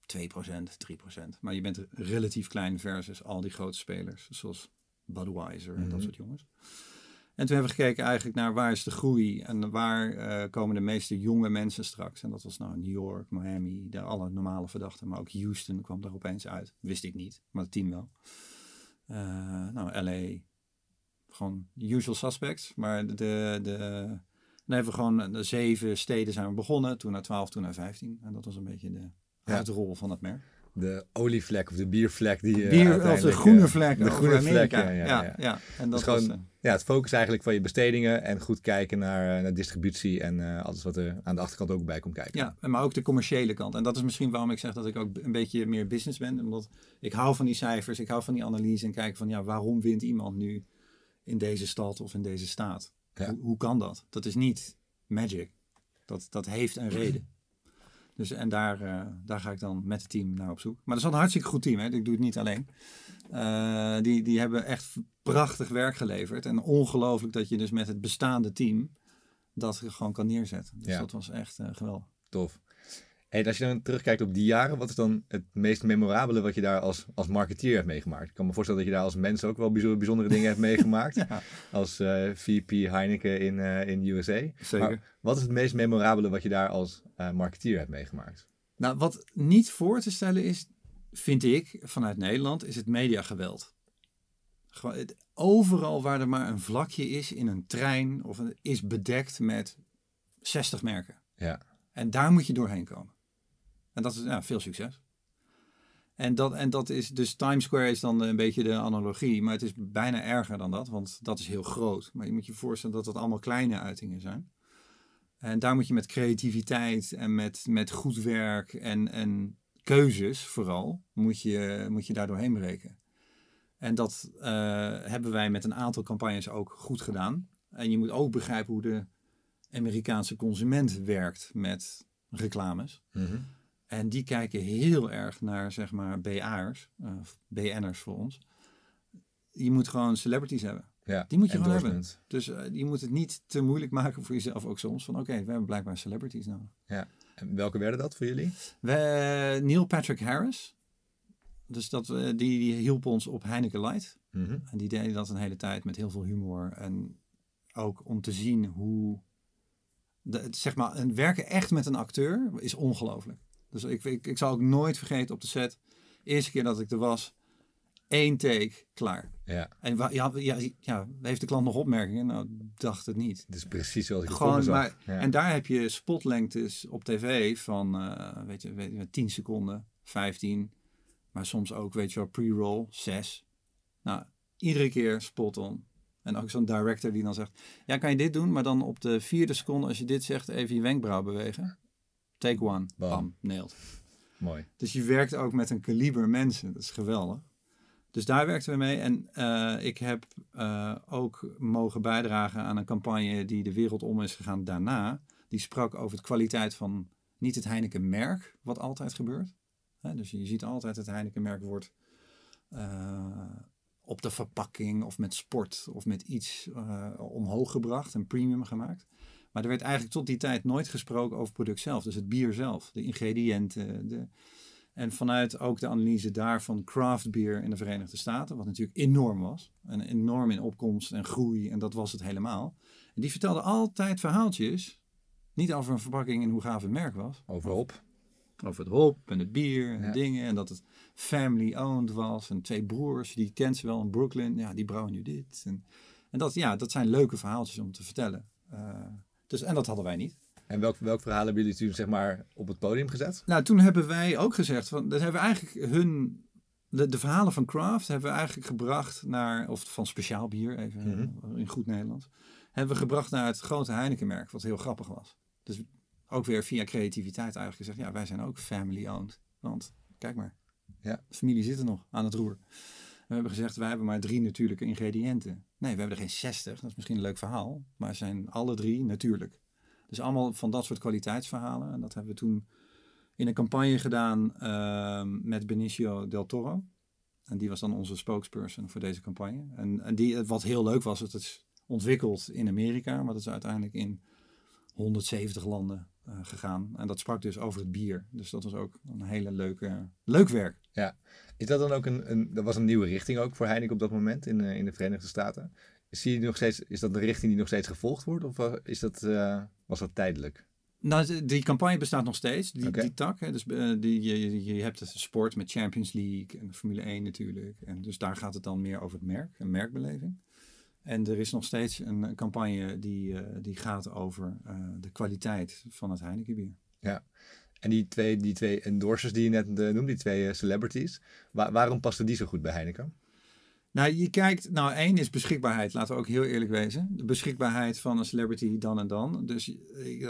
2 procent, 3 procent. Maar je bent relatief klein versus al die grote spelers, zoals Budweiser en dat Mhm. soort jongens. En toen hebben we gekeken eigenlijk naar waar is de groei en waar eh, komen de meeste jonge mensen straks. En dat was nou New York, Miami, de alle normale verdachten. Maar ook Houston kwam er opeens uit. Wist ik niet, maar het team wel. Eh, nou, LA, gewoon usual suspects. Maar de, de, dan hebben we gewoon de zeven steden zijn we begonnen. Toen naar 12, toen naar 15. En dat was een beetje de Ja. uitrol van het merk. De olievlek of de biervlek die... eh, Bier, of de groene eh, vlek de groene vlek, Amerika. ja, ja, ja. En dat Dus was, gewoon- eh, Ja, het focus eigenlijk van je bestedingen en goed kijken naar, eh, naar distributie en eh, alles wat er aan de achterkant ook bij komt kijken. Ja, en maar ook de commerciële kant. En dat is misschien waarom ik zeg dat ik ook een beetje meer business ben. Omdat ik hou van die cijfers, ik hou van die analyse en kijken van ja, waarom wint iemand nu in deze stad of in deze staat? Ja. Hoe, hoe kan dat? Dat is niet magic. Dat, dat heeft een reden. Dus en daar, eh, daar ga ik dan met het team naar op zoek. Maar dat is wel een hartstikke goed team, hè? ik doe het niet alleen. Eh, die, die hebben echt prachtig werk geleverd. En ongelooflijk dat je dus met het bestaande team dat gewoon kan neerzetten. Dus Ja. dat was echt eh, geweldig. Tof. En als je dan terugkijkt op die jaren, wat is dan het meest memorabele wat je daar als, als marketeer hebt meegemaakt? Ik kan me voorstellen dat je daar als mens ook wel bijzondere, bijzondere dingen hebt meegemaakt. [LAUGHS] Ja, Als eh, VP Heineken in, eh in USA. zeker. Maar wat is het meest memorabele wat je daar als eh, marketeer hebt meegemaakt? Nou, wat niet voor te stellen is, vind ik, vanuit Nederland, is het mediageweld. Overal waar er maar een vlakje is in een trein of een, is bedekt met 60 merken. Ja. En daar moet je doorheen komen. En dat is ja, veel succes. En dat, en dat is dus Times Square is dan een beetje de analogie, maar het is bijna erger dan dat, want dat is heel groot. Maar je moet je voorstellen dat dat allemaal kleine uitingen zijn. En daar moet je met creativiteit en met, met goed werk en, en keuzes vooral, moet je, moet je daar doorheen breken. En dat eh, hebben wij met een aantal campagnes ook goed gedaan. En je moet ook begrijpen hoe de Amerikaanse consument werkt met reclames. Mhm. En die kijken heel erg naar, zeg maar, BA'ers, eh, of BN'ers voor ons. Je moet gewoon celebrities hebben. Ja. Die moet je gewoon hebben. Dus eh, je moet het niet te moeilijk maken voor jezelf ook soms. Van oké, we hebben blijkbaar celebrities nodig. En welke werden dat voor jullie? We, Neil Patrick Harris. Dus dat, eh, die, die hielp ons op Heineken Light. Mhm. En die deden dat een hele tijd met heel veel humor. En ook om te zien hoe... De, zeg maar, en werken echt met een acteur is ongelooflijk. Dus ik, ik, ik zal ook nooit vergeten op de set. Eerste keer dat ik er was. één take, klaar. Ja, En ja, ja, ja, heeft de klant nog opmerkingen? Nou, dacht het niet. het is precies zoals ik Gewoon, maar, Ja. En daar heb je spotlengtes op tv van, eh, weet, je, weet je, 10 seconden, 15. Maar soms ook, weet je wel, pre-roll, 6. Nou, iedere keer spot on. En ook zo'n director die dan zegt, ja, kan je dit doen? Maar dan op de vierde seconde, als je dit zegt, even je wenkbrauw bewegen. Take one, Bam. bam, nailed. Mooi. Dus je werkt ook met een kaliber mensen, dat is geweldig. Dus daar werkten we mee. En eh, ik heb eh, ook mogen bijdragen aan een campagne die de wereld om is gegaan daarna. Die sprak over de kwaliteit van niet het Heineken-merk, wat altijd gebeurt. Hè, dus je ziet altijd het Heineken-merk wordt eh, op de verpakking of met sport of met iets omhoog gebracht en premium gemaakt. Maar er werd eigenlijk tot die tijd nooit gesproken over het product zelf. Dus het bier zelf, de ingrediënten. De... En vanuit ook de analyse daarvan craft beer in de Verenigde Staten, wat natuurlijk enorm was. En enorm in opkomst en groei en dat was het helemaal. En die vertelde altijd verhaaltjes, niet over een verpakking en hoe gaaf het merk was. Overop. Over het hop en het bier en Ja. dingen. En dat het family owned was. En twee broers, die kent ze wel in Brooklyn. Ja, die brouwen nu dit. En, en dat, ja, dat zijn leuke verhaaltjes om te vertellen. Eh, dus, en dat hadden wij niet. En welk, welk verhaal hebben jullie toen zeg maar op het podium gezet? Nou, toen hebben wij ook gezegd, van, dat hebben we eigenlijk hun, de, de verhalen van craft hebben we eigenlijk gebracht naar, of van speciaal bier, even in goed Nederlands, hebben we gebracht naar het grote Heinekenmerk, wat heel grappig was. Dus ook weer via creativiteit eigenlijk gezegd, ja, wij zijn ook family owned. Want, kijk maar, Ja. familie zit er nog aan het roer. We hebben gezegd, wij hebben maar drie natuurlijke ingrediënten. Nee, we hebben er geen 60, dat is misschien een leuk verhaal, maar zijn alle drie natuurlijk. Dus allemaal van dat soort kwaliteitsverhalen. En dat hebben we toen in een campagne gedaan ehm, met Benicio del Toro. En die was dan onze spokesperson voor deze campagne. En, en die, wat heel leuk was, het is ontwikkeld in Amerika, maar dat is uiteindelijk in 170 landen eh, gegaan. En dat sprak dus over het bier. Dus dat was ook een hele leuke, leuk werk. Ja. Is dat dan ook een, een, dat was een nieuwe richting ook voor Heineken op dat moment in, eh, in de Verenigde Staten? Zie je nog steeds, is dat de richting die nog steeds gevolgd wordt of wa- is dat, eh, was dat tijdelijk? Nou, die campagne bestaat nog steeds, die, die tak. Hè. Dus eh, die, je, je- hebt het sport met Champions League en Formule 1 natuurlijk. En dus daar gaat het dan meer over het merk, een merkbeleving. En er is nog steeds een, campagne die, eh, die gaat over eh, de kwaliteit van het Heineken bier. Ja. En die twee, die twee endorsers die je net eh, noemde, die twee celebrities, wa- waarom pasten die zo goed bij Heineken? Nou, je kijkt, nou één is beschikbaarheid, laten we ook heel eerlijk wezen. De beschikbaarheid van een celebrity dan en dan. Dus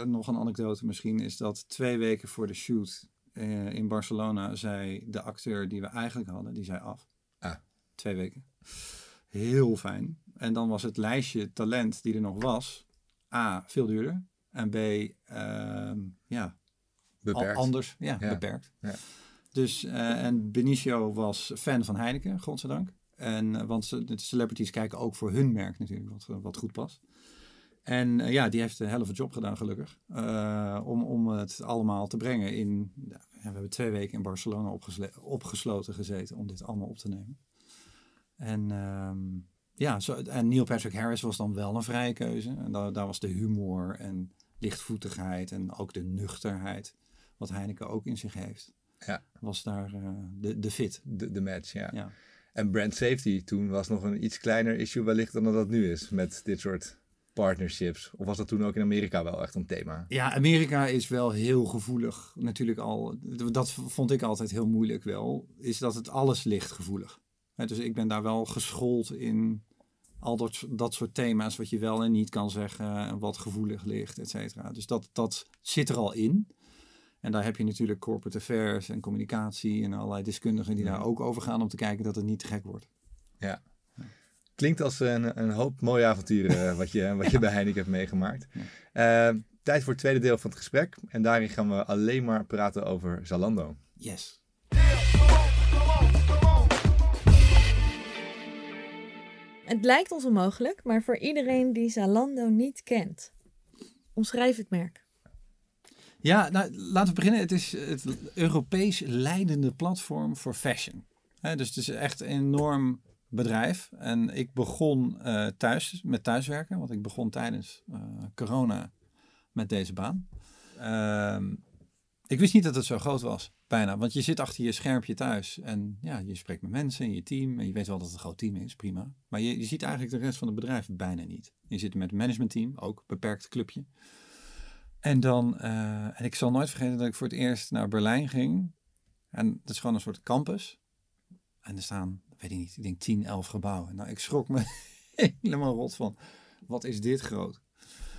nog een anekdote misschien is dat twee weken voor de shoot eh, in Barcelona zei de acteur die we eigenlijk hadden, die zei af. Ah. Twee weken. Heel fijn. En dan was het lijstje talent die er nog was, A, veel duurder. En B, ehm, ja, Beperkt. Anders, ja, Ja. beperkt. Ja. Dus, eh, en Benicio was fan van Heineken, godzijdank. En, eh, want de celebrities kijken ook voor hun merk natuurlijk, wat, eh, wat goed past. En ja, die heeft een helft job gedaan, gelukkig. om, om het allemaal te brengen in... Ja, we hebben twee weken in Barcelona opgesloten gezeten om dit allemaal op te nemen. En ehm, ja, zo, en Neil Patrick Harris was dan wel een vrije keuze. En daar, daar was de humor en lichtvoetigheid en ook de nuchterheid, wat Heineken ook in zich heeft, Ja. was daar eh, de, de fit. De, de match, ja. Ja. En brand safety toen was nog een iets kleiner issue wellicht dan dat dat nu is met dit soort partnerships. Of was dat toen ook in Amerika wel echt een thema? Ja, Amerika is wel heel gevoelig. Natuurlijk al, dat vond ik altijd heel moeilijk wel, is dat het alles ligt gevoelig. Dus ik ben daar wel geschoold in al dat, dat soort thema's wat je wel en niet kan zeggen en wat gevoelig ligt, et cetera. Dus dat, dat zit er al in. En daar heb je natuurlijk corporate affairs en communicatie en allerlei deskundigen die daar ook over gaan om te kijken dat het niet te gek wordt. Ja. Klinkt als een, een hoop mooie avonturen eh, wat, je, [LAUGHS] wat je bij Heineken hebt meegemaakt. Eh, tijd voor het tweede deel van het gesprek. En daarin gaan we alleen maar praten over Zalando. Yes. Het lijkt ons onmogelijk, maar voor iedereen die Zalando niet kent, omschrijf het merk. Ja, nou, laten we beginnen. Het is het Europees leidende platform voor fashion. Dus het is echt een enorm bedrijf. En ik begon eh, thuis met thuiswerken, want ik begon tijdens eh, corona met deze baan. Ehm, ik wist niet dat het zo groot was, bijna. Want je zit achter je schermpje thuis en ja, je spreekt met mensen in je team. En je weet wel dat het een groot team is, prima. Maar je, je ziet eigenlijk de rest van het bedrijf bijna niet. Je zit met het managementteam, ook beperkt clubje. En dan, eh, en ik zal nooit vergeten dat ik voor het eerst naar Berlijn ging. En dat is gewoon een soort campus. En er staan, weet ik niet, ik denk 10, 11 gebouwen. Nou, ik schrok me [LAUGHS] helemaal rot van, wat is dit groot?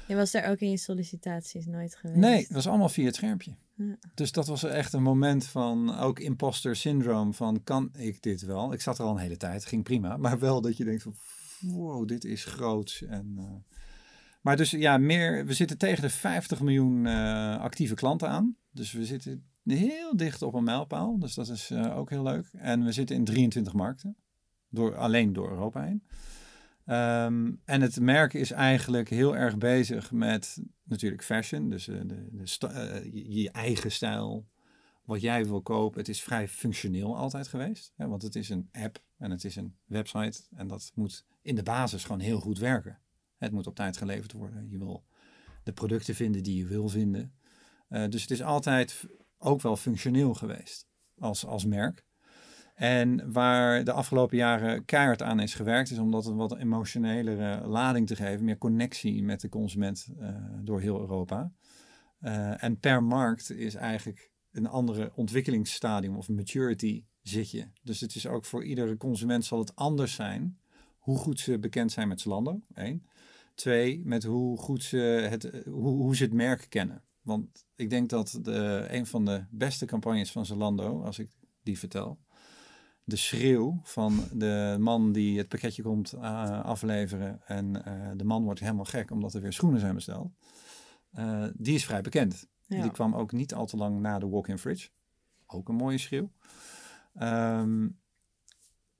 Je was daar ook in je sollicitaties nooit geweest. Nee, dat was allemaal via het schermpje. Dus dat was echt een moment van ook imposter syndroom van kan ik dit wel? Ik zat er al een hele tijd, ging prima, [LAUGHS] maar wel dat je denkt van wow, dit is groot. En, eh, maar dus ja, meer, we zitten tegen de 50 miljoen eh, actieve klanten aan. Dus we zitten heel dicht op een mijlpaal, dus dat is eh, ook heel leuk. En we zitten in 23 markten, door, alleen door Europa heen. Ehm, en het merk is eigenlijk heel erg bezig met natuurlijk fashion, dus eh, de, de eh, je, eigen stijl, wat jij wil kopen. Het is vrij functioneel altijd geweest, hè, want het is een app en het is een website en dat moet in de basis gewoon heel goed werken. Het moet op tijd geleverd worden. Je wil de producten vinden die je wil vinden. Eh, dus het is altijd ook wel functioneel geweest als, als merk. En waar de afgelopen jaren keihard aan is gewerkt, is om dat een wat emotionelere lading te geven, meer connectie met de consument eh, door heel Europa. Eh, en per markt is eigenlijk een andere ontwikkelingsstadium of maturity zit je. Dus het is ook voor iedere consument zal het anders zijn hoe goed ze bekend zijn met Zalando, één. Twee, met hoe goed ze het, eh, hoe, hoe ze het merk kennen. Want ik denk dat de, een van de beste campagnes van Zalando, als ik die vertel, de schreeuw van de man die het pakketje komt eh, afleveren en eh, de man wordt helemaal gek omdat er weer schoenen zijn besteld. eh, die is vrij bekend. Ja. Die kwam ook niet al te lang na de walk-in fridge. Ook een mooie schreeuw. Ehm,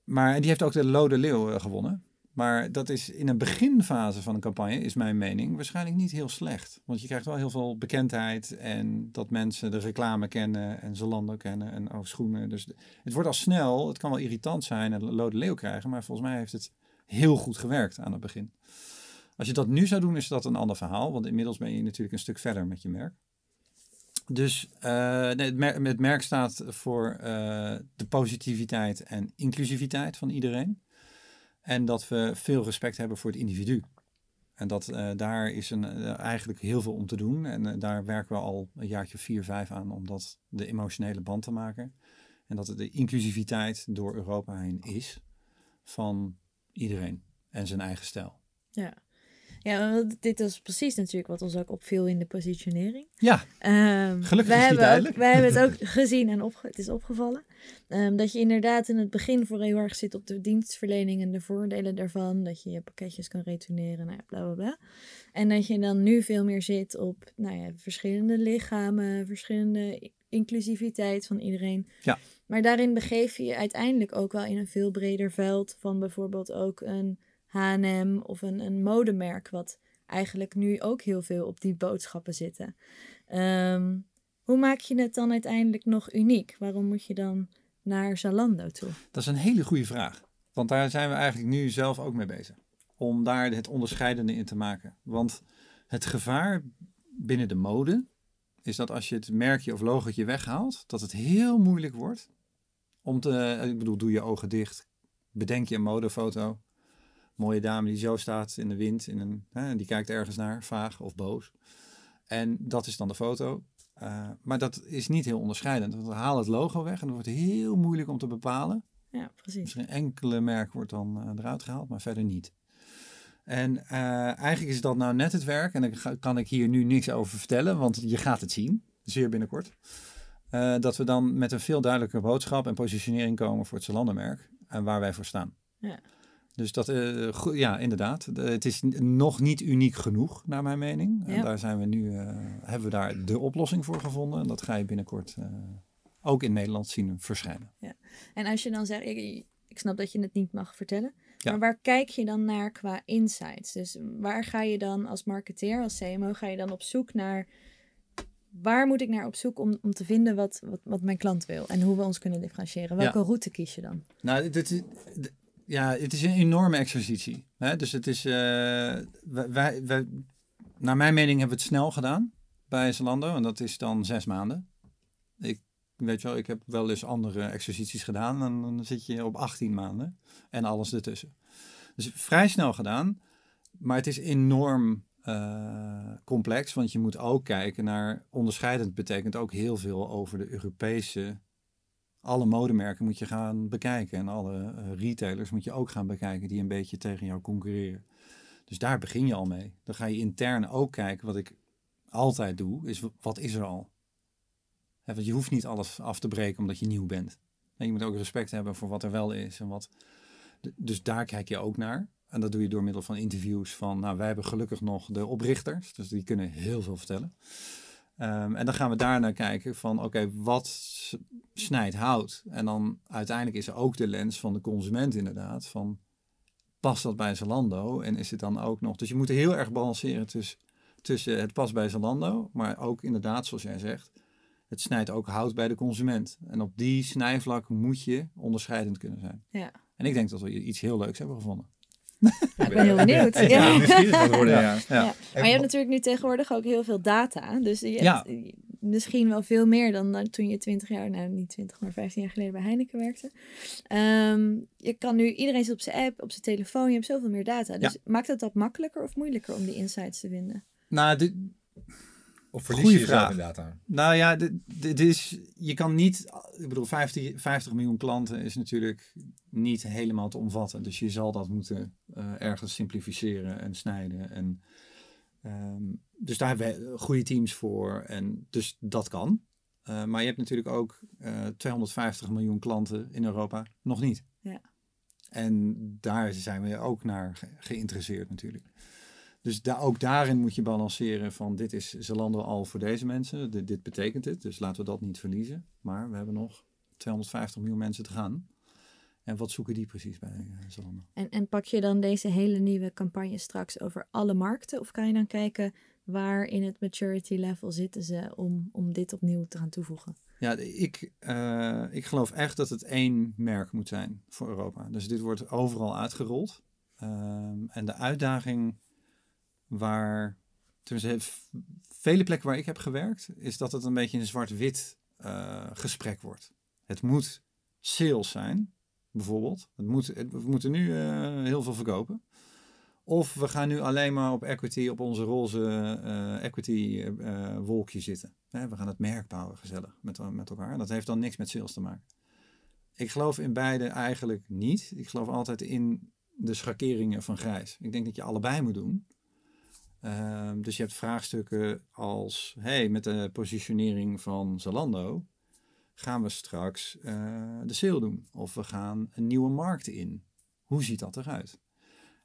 maar die heeft ook de Lode Leeuw gewonnen. Maar dat is in een beginfase van een campagne, is mijn mening, waarschijnlijk niet heel slecht. Want je krijgt wel heel veel bekendheid en dat mensen de reclame kennen en Zalando kennen en ook schoenen. Dus het wordt al snel, het kan wel irritant zijn en Lode Leeuw krijgen, maar volgens mij heeft het heel goed gewerkt aan het begin. Als je dat nu zou doen, is dat een ander verhaal, want inmiddels ben je natuurlijk een stuk verder met je merk. Dus eh, nee, het, merk, het merk staat voor eh, de positiviteit en inclusiviteit van iedereen. En dat we veel respect hebben voor het individu. En dat eh, daar is een, eh, eigenlijk heel veel om te doen. En eh, daar werken we al een jaartje vier, vijf aan om dat de emotionele band te maken. En dat het de inclusiviteit door Europa heen is van iedereen en zijn eigen stijl. Ja. Ja, want dit is precies natuurlijk wat ons ook opviel in de positionering. Ja, Ehm, Gelukkig wij is hebben duidelijk. Ook, wij hebben het ook [LAUGHS] gezien en opge het is opgevallen. ehm, dat je inderdaad in het begin voor heel erg zit op de dienstverlening en de voordelen daarvan. Dat je je pakketjes kan retourneren, nou ja, bla bla bla. En dat je dan nu veel meer zit op nou ja, verschillende lichamen, verschillende inclusiviteit van iedereen. Ja. Maar daarin begeef je je uiteindelijk ook wel in een veel breder veld van bijvoorbeeld ook een H&M of een, een modemerk, wat eigenlijk nu ook heel veel op die boodschappen zitten. Ehm, hoe maak je het dan uiteindelijk nog uniek? Waarom moet je dan naar Zalando toe? dat is een hele goede vraag. Want daar zijn we eigenlijk nu zelf ook mee bezig. Om daar het onderscheidende in te maken. Want het gevaar binnen de mode is dat als je het merkje of logotje weghaalt, dat het heel moeilijk wordt om te, ik bedoel, doe je ogen dicht, bedenk je een modefoto, mooie dame die zo staat in de wind, in een, hè, die kijkt ergens naar, vaag of boos. En dat is dan de foto. Uh, maar dat is niet heel onderscheidend. Want we halen het logo weg en het wordt heel moeilijk om te bepalen. Ja, precies. Misschien enkele merk wordt dan uh, eruit gehaald, maar verder niet. En uh, eigenlijk is dat nou net het werk. En daar kan ik hier nu niks over vertellen, want je gaat het zien, zeer binnenkort. Dat we dan met een veel duidelijker boodschap en positionering komen voor het Zalando-merk. En waar wij voor staan. Ja. Dus dat, uh, ja, inderdaad. De, het is nog niet uniek genoeg, naar mijn mening. Ja. En daar zijn we nu, uh, hebben we daar de oplossing voor gevonden. En dat ga je binnenkort uh, ook in Nederland zien verschijnen. Ja. En als je dan zegt, ik, ik snap dat je het niet mag vertellen. Ja. Maar waar kijk je dan naar qua insights? Dus waar ga je dan als marketeer, als CMO, ga je dan op zoek naar... Waar moet ik naar op zoek om, om te vinden wat, wat, wat mijn klant wil? En hoe we ons kunnen differentiëren? Welke Ja. route kies je dan? Nou, dit is, ja, het is een enorme exercitie. Hè? Dus het is, eh, wij, naar mijn mening hebben we het snel gedaan bij Zalando. En dat is dan zes maanden. Ik weet wel, ik heb wel eens andere exercities gedaan. En dan zit je op 18 maanden en alles ertussen. Dus vrij snel gedaan. Maar het is enorm eh, complex. Want je moet ook kijken naar, onderscheidend betekent ook heel veel over de Europese alle modemerken moet je gaan bekijken. En alle uh, retailers moet je ook gaan bekijken die een beetje tegen jou concurreren. Dus daar begin je al mee. Dan ga je intern ook kijken. Wat ik altijd doe, is wat is er al? Hè, want je hoeft niet alles af te breken omdat je nieuw bent. En je moet ook respect hebben voor wat er wel is. En wat... Dus daar kijk je ook naar. En dat doe je door middel van interviews van, nou wij hebben gelukkig nog de oprichters. Dus die kunnen heel veel vertellen. Ehm, en dan gaan we daarnaar kijken van, oké, wat snijdt hout? En dan uiteindelijk is er ook de lens van de consument inderdaad. Van, past dat bij Zalando? En is het dan ook nog... Dus je moet heel erg balanceren tussen, tussen het past bij Zalando, maar ook inderdaad, zoals jij zegt, het snijdt ook hout bij de consument. En op die snijvlak moet je onderscheidend kunnen zijn. Ja. En ik denk dat we iets heel leuks hebben gevonden. Ik ben heel benieuwd. Ja, Ja. worden, ja. Ja. Ja. Maar je hebt natuurlijk nu tegenwoordig ook heel veel data. Dus je Ja. hebt misschien wel veel meer dan toen je 20 jaar, nou niet 20, maar 15 jaar geleden bij Heineken werkte. Ehm, je kan nu, iedereen zit op zijn app, op zijn telefoon, je hebt zoveel meer data. Dus maakt het dat makkelijker of moeilijker om die insights te vinden? Nou, dit, Of verlies Goeie je vraag. in data? nou ja, dit, dit is, je kan niet, ik bedoel, 50, 50 miljoen klanten is natuurlijk niet helemaal te omvatten. Dus je zal dat moeten eh, ergens simplificeren en snijden. En, ehm, dus daar hebben we goede teams voor. En dus dat kan. Eh, maar je hebt natuurlijk ook eh 250 miljoen klanten in Europa nog niet. Ja. En daar zijn we ook naar ge- geïnteresseerd natuurlijk. Dus da ook daarin moet je balanceren van dit is Zalando al voor deze mensen. Dit, dit betekent het, dus laten we dat niet verliezen. Maar we hebben nog 250 miljoen mensen te gaan. En wat zoeken die precies bij eh, Zalando? En, en pak je dan deze hele nieuwe campagne straks over alle markten? Of kan je dan kijken waar in het maturity level zitten ze om, om dit opnieuw te gaan toevoegen? Ja, ik, eh, ik geloof echt dat het één merk moet zijn voor Europa. Dus dit wordt overal uitgerold. Ehm, en de uitdaging waar, v- vele plekken waar ik heb gewerkt, is dat het een beetje een zwart-wit eh, gesprek wordt. Het moet sales zijn, bijvoorbeeld. Het moet, we moeten nu eh, heel veel verkopen. Of we gaan nu alleen maar op equity, op onze roze eh, equity wolkje zitten. We gaan het merk bouwen gezellig met, met elkaar. Dat heeft dan niks met sales te maken. Ik geloof in beide eigenlijk niet. Ik geloof altijd in de schakeringen van grijs. Ik denk dat je allebei moet doen. Ehm, dus je hebt vraagstukken als, hey, met de positionering van Zalando gaan we straks eh, de sale doen. Of we gaan een nieuwe markt in. Hoe ziet dat eruit?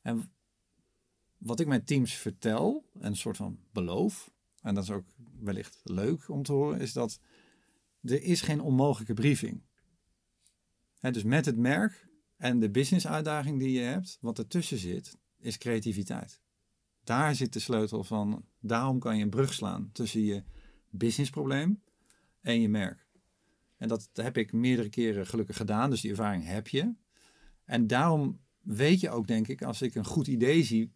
En wat ik mijn teams vertel, en een soort van beloof, en dat is ook wellicht leuk om te horen, is dat er is geen onmogelijke briefing. Hè, dus met het merk en de business uitdaging die je hebt, wat ertussen zit, is creativiteit. Daar zit de sleutel van. Daarom kan je een brug slaan tussen je businessprobleem en je merk. En dat heb ik meerdere keren gelukkig gedaan, dus die ervaring heb je. En daarom weet je ook, denk ik, als ik een goed idee zie,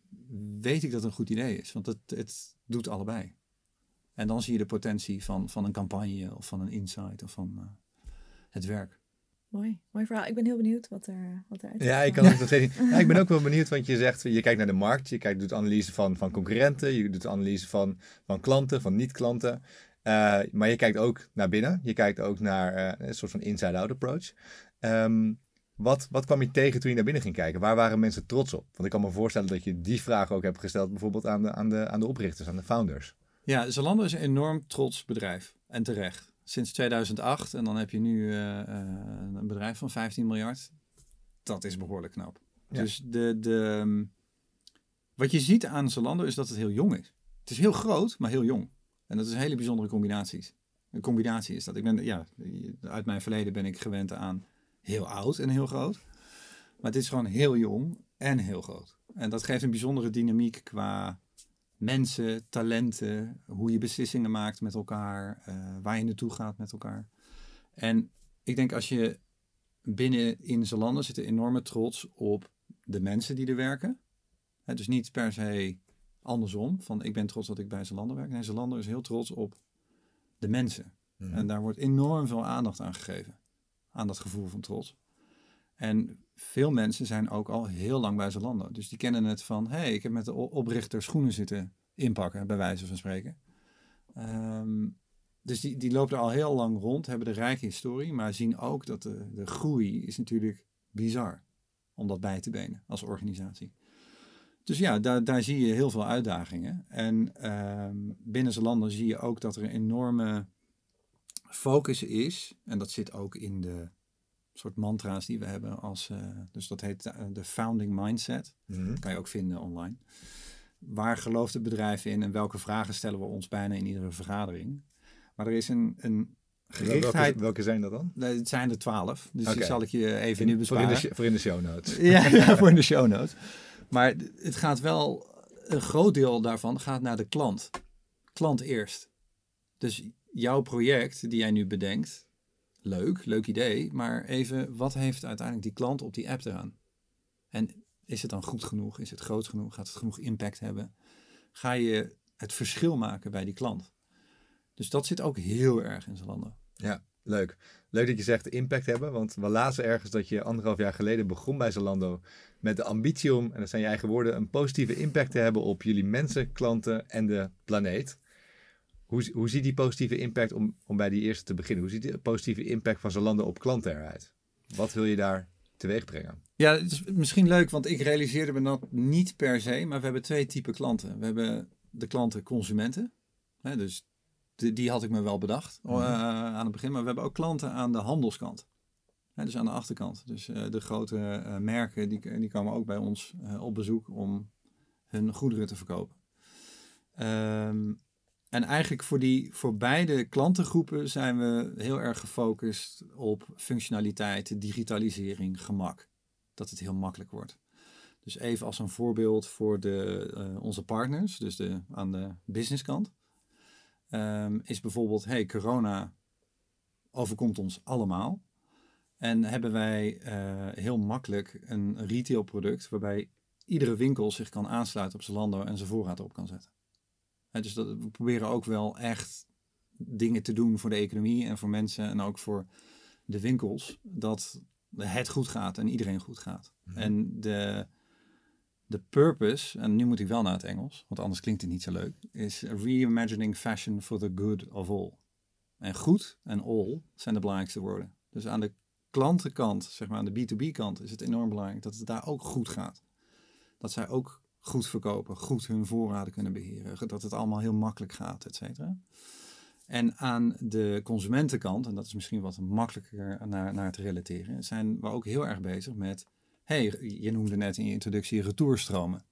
weet ik dat het een goed idee is. Want het, het doet allebei. En dan zie je de potentie van, van een campagne of van een insight of van eh, het werk. Mooi, mooi verhaal. Ik ben heel benieuwd wat er, wat uit Ja, ik kan ook nog [LAUGHS] steeds niet. Ja, ik ben ook wel benieuwd, want je zegt, je kijkt naar de markt, je kijkt, doet analyse van, van concurrenten, je doet analyse van, van klanten, van niet-klanten. Eh, maar je kijkt ook naar binnen, je kijkt ook naar eh, een soort van inside-out approach. Ehm, wat, wat kwam je tegen toen je naar binnen ging kijken? Waar waren mensen trots op? Want ik kan me voorstellen dat je die vraag ook hebt gesteld, bijvoorbeeld aan de, aan de, aan de oprichters, aan de founders. Ja, Zalando is een enorm trots bedrijf. En terecht. Sinds 2008. En dan heb je nu eh, eh, een bedrijf van 15 miljard. Dat is behoorlijk knap. Ja. Dus de, de, ehm, wat je ziet aan Zalando is dat het heel jong is. Het is heel groot, maar heel jong. En dat is een hele bijzondere combinaties. Een combinatie is dat. Ik ben, ja, uit mijn verleden ben ik gewend aan heel oud en heel groot. Maar dit is gewoon heel jong en heel groot. En dat geeft een bijzondere dynamiek qua mensen, talenten, hoe je beslissingen maakt met elkaar, eh, waar je naartoe gaat met elkaar. En ik denk als je binnen in Zalando zit een enorme trots op de mensen die er werken. Hè, dus niet per se andersom, van ik ben trots dat ik bij Zalando werk. Nee, Zalando is heel trots op de mensen. En daar wordt enorm veel aandacht aan gegeven. Aan dat gevoel van trots. En veel mensen zijn ook al heel lang bij Zalando. Dus die kennen het van, hé, hey, ik heb met de oprichter schoenen zitten inpakken, bij wijze van spreken. Ehm, dus die, die lopen er al heel lang rond, hebben de rijke historie, maar zien ook dat de, de groei is natuurlijk bizar. Om dat bij te benen als organisatie. Dus ja, daar, daar zie je heel veel uitdagingen. En ehm, binnen Zalando zie je ook dat er een enorme focus is, en dat zit ook in de soort mantra's die we hebben als, eh, dus dat heet eh, de founding mindset. Mhm. kan je ook vinden online. Waar gelooft het bedrijf in en welke vragen stellen we ons bijna in iedere vergadering? Maar er is een, een gerichtheid. Welke, welke zijn dat dan? Nee, Het zijn er twaalf, dus Oké. die zal ik je even nu Voor in, besparen. de, voor in de show notes. [LAUGHS] Ja, ja, voor in de show [LAUGHS] notes. Maar het gaat wel, een groot deel daarvan gaat naar de klant. Klant eerst. Dus jouw project die jij nu bedenkt, leuk, leuk idee, maar even, wat heeft uiteindelijk die klant op die app eraan? En is het dan goed genoeg? Is het groot genoeg? Gaat het genoeg impact hebben? Ga je het verschil maken bij die klant? Dus dat zit ook heel erg in Zalando. Ja, leuk. Leuk dat je zegt impact hebben, want we lazen ergens dat je anderhalf jaar geleden begon bij Zalando met de ambitie om, en dat zijn je eigen woorden, een positieve impact te hebben op jullie mensen, klanten en de planeet. Hoe, hoe ziet die positieve impact, om, om bij die eerste te beginnen, hoe ziet de positieve impact van Zalando op klanten eruit? Wat wil je daar teweeg brengen? Ja, het is misschien leuk, want ik realiseerde me dat niet per se, maar we hebben twee typen klanten. We hebben de klanten consumenten, hè, dus die, die had ik me wel bedacht Mhm. eh, aan het begin, maar we hebben ook klanten aan de handelskant. Hè, dus aan de achterkant. Dus eh, de grote eh, merken die, die komen ook bij ons op bezoek om hun goederen te verkopen. Ehm, en eigenlijk voor, die, voor beide klantengroepen zijn we heel erg gefocust op functionaliteit, digitalisering, gemak. Dat het heel makkelijk wordt. Dus even als een voorbeeld voor de, eh, onze partners, dus de, aan de businesskant, ehm, is bijvoorbeeld, hey, corona overkomt ons allemaal. En hebben wij eh, heel makkelijk een retailproduct waarbij iedere winkel zich kan aansluiten op Zalando en zijn voorraad op kan zetten. Dus dat, we proberen ook wel echt dingen te doen voor de economie en voor mensen en ook voor de winkels, dat het goed gaat en iedereen goed gaat. En de, de purpose, en nu moet ik wel naar het Engels, want anders klinkt het niet zo leuk, is reimagining fashion for the good of all. En goed en all zijn de belangrijkste woorden. Dus aan de klantenkant, zeg maar aan de B2B-kant, is het enorm belangrijk dat het daar ook goed gaat. Dat zij ook goed verkopen, goed hun voorraden kunnen beheren, dat het allemaal heel makkelijk gaat, et cetera. En aan de consumentenkant, en dat is misschien wat makkelijker naar, naar te relateren, zijn we ook heel erg bezig met, hey, je noemde net in je introductie retourstromen.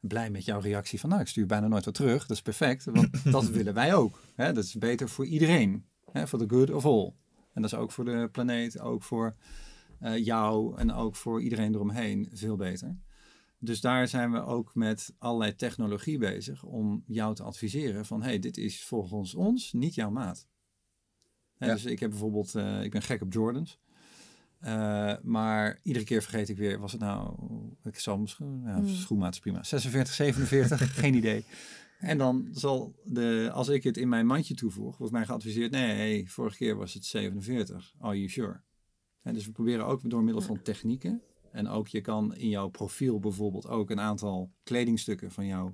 Blij met jouw reactie van, nou, ik stuur bijna nooit wat terug. Dat is perfect, want [LAUGHS] dat willen wij ook. Hè? Dat is beter voor iedereen, voor the good of all. En dat is ook voor de planeet, ook voor eh, jou en ook voor iedereen eromheen veel beter. Dus daar zijn we ook met allerlei technologie bezig om jou te adviseren van hey, dit is volgens ons niet jouw maat. Hè, Ja. Dus ik heb bijvoorbeeld, eh, ik ben gek op Jordans. Eh, maar iedere keer vergeet ik weer, was het nou, ik zal misschien, ja, Hmm. schoenmaat is prima, 46, 47, [LAUGHS] geen idee. En dan zal de, als ik het in mijn mandje toevoeg, wordt mij geadviseerd, nee, hey, vorige keer was het 47, are you sure? Hè, dus we proberen ook door middel van technieken, en ook je kan in jouw profiel bijvoorbeeld ook een aantal kledingstukken van jou,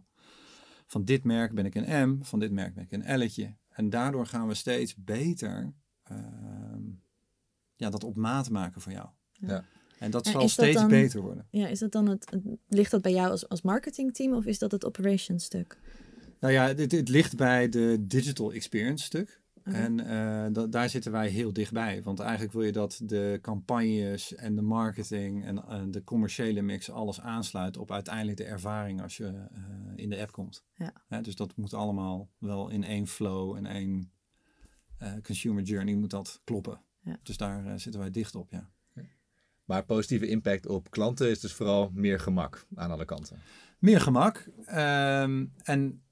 van dit merk ben ik een M, van dit merk ben ik een L'tje. En daardoor gaan we steeds beter ehm, ja, dat op maat maken voor jou. Ja. En dat En zal dat steeds dan- beter worden. Ja, is dat dan het, het- ligt dat bij jou als, als marketingteam of is dat het operations stuk? Nou ja, dit, dit ligt bij de digital experience stuk. En eh, da- daar zitten wij heel dichtbij. Want eigenlijk wil je dat de campagnes en de marketing en eh, de commerciële mix alles aansluit op uiteindelijk de ervaring als je eh, in de app komt. Ja. Hè, dus dat moet allemaal wel in één flow en één eh, consumer journey moet dat kloppen. Ja. Dus daar zitten wij dicht op, ja. Maar positieve impact op klanten is dus vooral meer gemak aan alle kanten. Meer gemak. ehm, en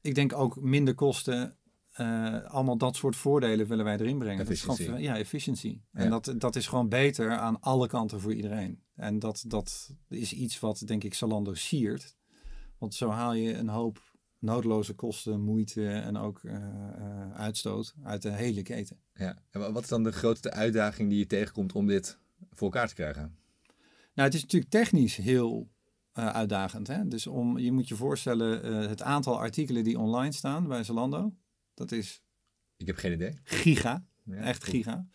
ik denk ook minder kosten. Eh, allemaal dat soort voordelen willen wij erin brengen. Dat is gewoon- ja, efficiëntie. Ja. En dat, dat is gewoon beter aan alle kanten voor iedereen. En dat, dat is iets wat, denk ik, Zalando siert. Want zo haal je een hoop noodloze kosten, moeite en ook eh, eh, uitstoot uit de hele keten. Ja. En wa- wat is dan de grootste uitdaging die je tegenkomt om dit voor elkaar te krijgen? Nou, het is natuurlijk technisch heel uitdagend. Hè? Dus om, je moet je voorstellen, het aantal artikelen die online staan bij Zalando, dat is Ik heb geen idee. giga, Ja, echt giga.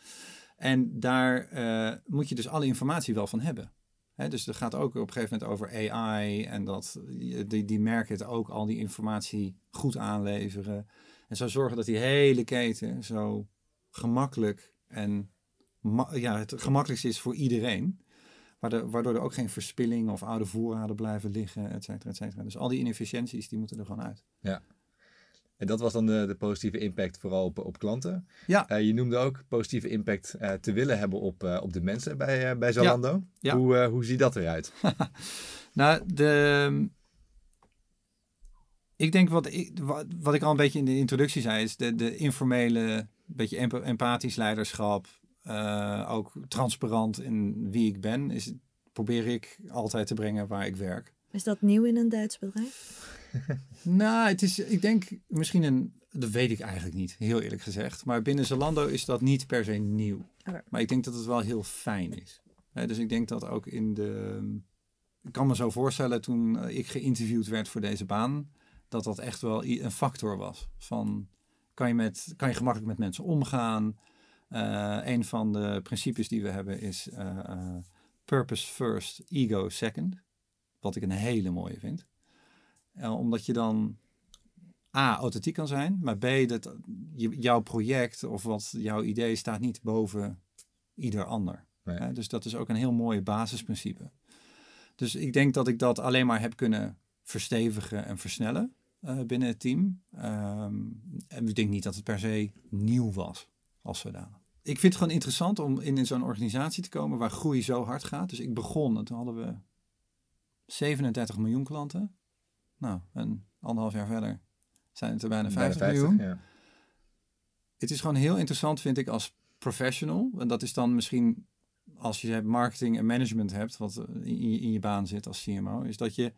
En daar eh, moet je dus alle informatie wel van hebben. Hè, dus het gaat ook op een gegeven moment over AI en dat die, die merken het ook al die informatie goed aanleveren. En zo zorgen dat die hele keten zo gemakkelijk en ja, het gemakkelijkste is voor iedereen. Waardoor, er ook geen verspilling of oude voorraden blijven liggen, et cetera, et cetera. Dus al die inefficiënties, die moeten er gewoon uit. En dat was dan de, de positieve impact vooral op, op klanten. Ja. Eh, je noemde ook positieve impact eh, te willen hebben op, eh, op de mensen bij, bij Zalando. Ja. Hoe, eh, hoe ziet dat eruit? [LAUGHS] Nou, de... Ik denk wat ik, wat, wat ik al een beetje in de introductie zei, is de, de informele, beetje emp- empathisch leiderschap, eh, ook transparant in wie ik ben, is, probeer ik altijd te brengen waar ik werk. Is dat nieuw in een Duits bedrijf? [LAUGHS] Nou, het is, ik denk misschien een, dat weet ik eigenlijk niet, heel eerlijk gezegd. Maar binnen Zalando is dat niet per se nieuw. Maar ik denk dat het wel heel fijn is. Dus ik denk dat ook in de, ik kan me zo voorstellen toen eh, ik geïnterviewd werd voor deze baan, dat dat echt wel een factor was. Van, kan je, met, kan je gemakkelijk met mensen omgaan? Eh, een van de principes die we hebben is eh, purpose first, ego second. Wat ik een hele mooie vind. Eh, omdat je dan A, authentiek kan zijn, maar B, dat jouw project of wat jouw idee staat niet boven ieder ander. Nee. Hè, dus dat is ook een heel mooi basisprincipe. Dus ik denk dat ik dat alleen maar heb kunnen verstevigen en versnellen eh, binnen het team. Ehm, en ik denk niet dat het per se nieuw was als zodanig. Ik vind het gewoon interessant om in, in zo'n organisatie te komen waar groei zo hard gaat. Dus ik begon en toen hadden we 37 miljoen klanten. Nou, en anderhalf jaar verder zijn het er bijna 50, Bijna miljoen. ja. Het is gewoon heel interessant, vind ik, als professional. En dat is dan misschien als je marketing en management hebt, wat in je, in je baan zit als CMO, is dat je,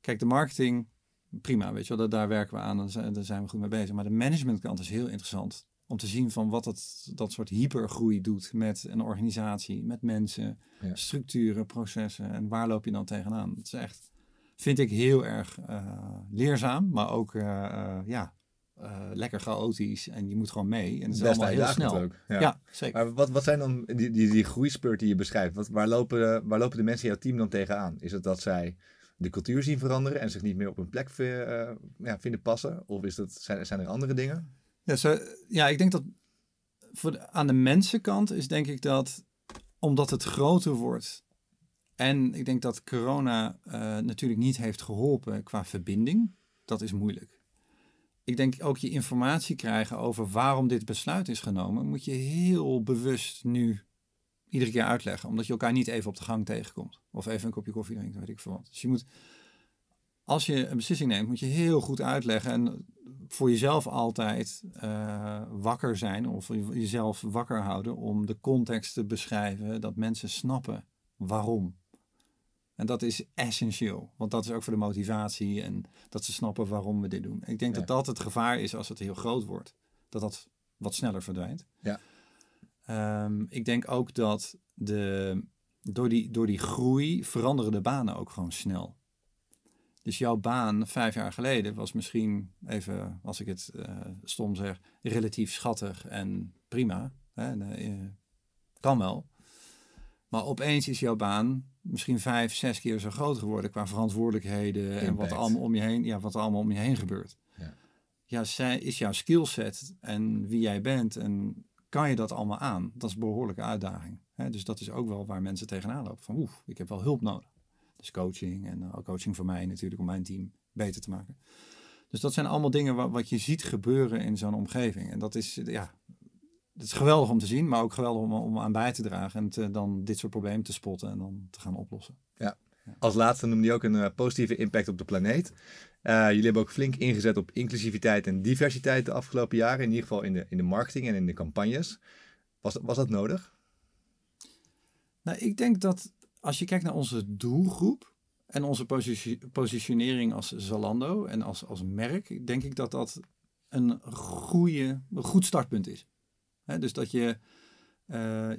kijk, de marketing, prima, weet je wel, dat, daar werken we aan, daar zijn, daar zijn we goed mee bezig. Maar de managementkant is heel interessant om te zien van wat dat, dat soort hypergroei doet met een organisatie, met mensen, Ja. structuren, processen en waar loop je dan tegenaan. Het is echt, vind ik heel erg eh, leerzaam, maar ook eh, eh, ja, lekker chaotisch en je moet gewoon mee. En het is Best allemaal heel snel. ook. Ja, Ja. zeker. Maar wat, wat zijn dan die, die, die groeispurt die je beschrijft? Wat, waar, lopen, waar lopen de mensen in jouw team dan tegenaan? Is het dat zij de cultuur zien veranderen en zich niet meer op hun plek ja, vinden passen? Of is dat, zijn, zijn er andere dingen? Ja, zo, ja, ik denk dat voor de- aan de mensenkant is denk ik dat omdat het groter wordt en ik denk dat corona eh, natuurlijk niet heeft geholpen qua verbinding, dat is moeilijk. Ik denk ook je informatie krijgen over waarom dit besluit is genomen, moet je heel bewust nu iedere keer uitleggen, omdat je elkaar niet even op de gang tegenkomt of even een kopje koffie drinkt, weet ik veel wat. Dus je moet, als je een beslissing neemt, moet je heel goed uitleggen en voor jezelf altijd eh, wakker zijn of jezelf wakker houden om de context te beschrijven dat mensen snappen waarom. En dat is essentieel, want dat is ook voor de motivatie en dat ze snappen waarom we dit doen. Ik denk Ja. dat dat het gevaar is als het heel groot wordt, dat dat wat sneller verdwijnt. Ja. Ehm, ik denk ook dat de, door, die, door die groei veranderen de banen ook gewoon snel. Dus jouw baan vijf jaar geleden was misschien, even als ik het eh, stom zeg, relatief schattig en prima. Hè? en, eh, kan wel. Maar opeens is jouw baan misschien vijf, zes keer zo groot geworden qua verantwoordelijkheden en wat er allemaal om je heen, ja, wat allemaal om je heen gebeurt. Ja. Ja, zij, is jouw skillset en wie jij bent en kan je dat allemaal aan? Dat is een behoorlijke uitdaging. Hè? Dus dat is ook wel waar mensen tegenaan lopen. Van oeh, ik heb wel hulp nodig. Dus coaching en ook coaching voor mij natuurlijk om mijn team beter te maken. Dus dat zijn allemaal dingen wa- wat je ziet gebeuren in zo'n omgeving. En dat is, ja, het is geweldig om te zien, maar ook geweldig om, om aan bij te dragen. En te, dan dit soort problemen te spotten en dan te gaan oplossen. Als laatste noemde je ook een eh, positieve impact op de planeet. Eh, jullie hebben ook flink ingezet op inclusiviteit en diversiteit de afgelopen jaren. In ieder geval in de, in de marketing en in de campagnes. Was, dat- was dat nodig? Nou, ik denk dat als je kijkt naar onze doelgroep en onze positie- positionering als Zalando en als, als merk, denk ik dat dat een, goede, een goed startpunt is. Dus dat je eh,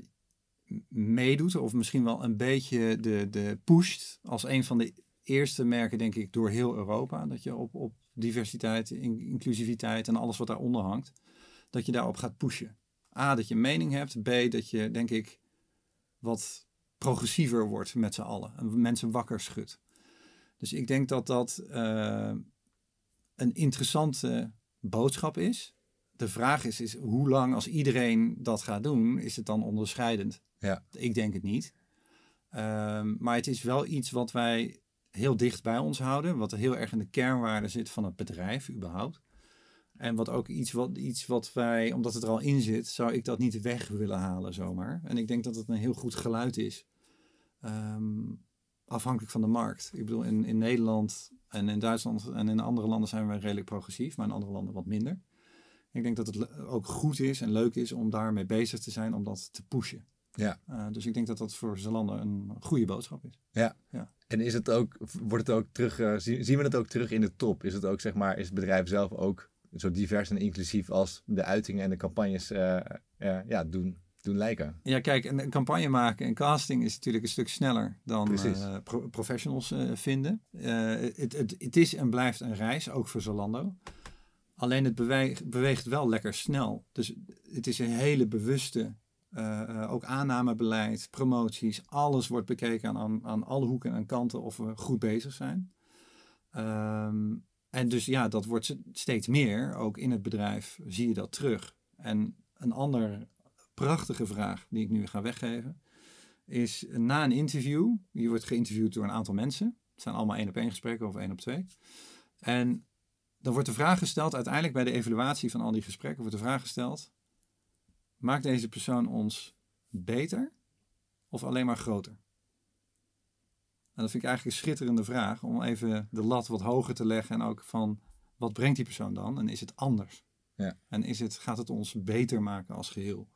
meedoet of misschien wel een beetje de, de pusht als een van de eerste merken, denk ik, door heel Europa. Dat je op, op diversiteit, in- inclusiviteit en alles wat daaronder hangt, dat je daarop gaat pushen. A, dat je mening hebt. B, dat je, denk ik, wat progressiever wordt met z'n allen. En mensen wakker schudt. Dus ik denk dat dat eh, een interessante boodschap is. De vraag is, is hoe lang als iedereen dat gaat doen, is het dan onderscheidend? Ja. Ik denk het niet. Ehm, maar het is wel iets wat wij heel dicht bij ons houden. Wat heel erg in de kernwaarde zit van het bedrijf überhaupt. En wat ook iets wat, iets wat wij, omdat het er al in zit, zou ik dat niet weg willen halen zomaar. En ik denk dat het een heel goed geluid is. Ehm, afhankelijk van de markt. Ik bedoel, in, in Nederland en in Duitsland en in andere landen zijn we redelijk progressief, maar in andere landen wat minder. Ik denk dat het ook goed is en leuk is om daarmee bezig te zijn, om dat te pushen. Ja. Uh, dus ik denk dat dat voor Zalando een goede boodschap is. Ja. ja. En is het ook, wordt het ook terug, uh, zien we het ook terug in de top? Is het ook, zeg maar, is het bedrijf zelf ook zo divers en inclusief als de uitingen en de campagnes uh, ja, doen, doen lijken? Ja, kijk, een, campagne maken en casting is natuurlijk een stuk sneller dan pro professionals vinden. Het, het, het is en blijft een reis, ook voor Zalando. Alleen het beweegt, beweegt wel lekker snel. Dus het is een hele bewuste uh, ook aannamebeleid, promoties, alles wordt bekeken aan, aan alle hoeken en kanten of we goed bezig zijn. Um, en dus ja, dat wordt steeds meer. Ook in het bedrijf zie je dat terug. En een andere prachtige vraag die ik nu ga weggeven is na een interview, je wordt geïnterviewd door een aantal mensen. Het zijn allemaal één op één gesprekken of één op twee. En dan wordt de vraag gesteld, uiteindelijk bij de evaluatie van al die gesprekken, wordt de vraag gesteld: maakt deze persoon ons beter of alleen maar groter? En dat vind ik eigenlijk een schitterende vraag om even de lat wat hoger te leggen en ook van wat brengt die persoon dan en is het anders? Ja. En is het, gaat het ons beter maken als geheel?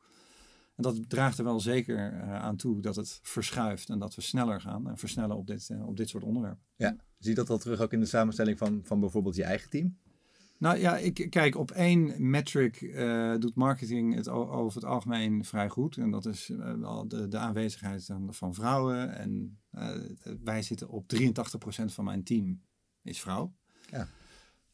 En dat draagt er wel zeker uh, aan toe dat het verschuift en dat we sneller gaan en versnellen op dit, uh, op dit soort onderwerpen. Ja, zie je dat al terug ook in de samenstelling van, van bijvoorbeeld je eigen team? Nou ja, ik kijk op één metric uh, doet marketing het over het algemeen vrij goed. En dat is uh, de, de, aanwezigheid van vrouwen. En wij zitten op 83% van mijn team is vrouw. Ja.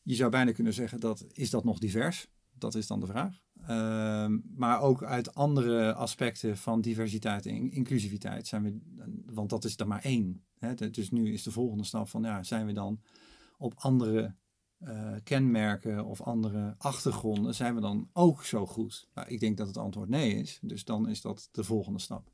Je zou bijna kunnen zeggen dat is dat nog divers? Dat is dan de vraag. Ehm, maar ook uit andere aspecten van diversiteit en inclusiviteit zijn we, want dat is er maar één. Hè? Dus nu is de volgende stap van ja, zijn we dan op andere uh, kenmerken of andere achtergronden, zijn we dan ook zo goed? Nou, ik denk dat het antwoord nee is. Dus dan is dat de volgende stap.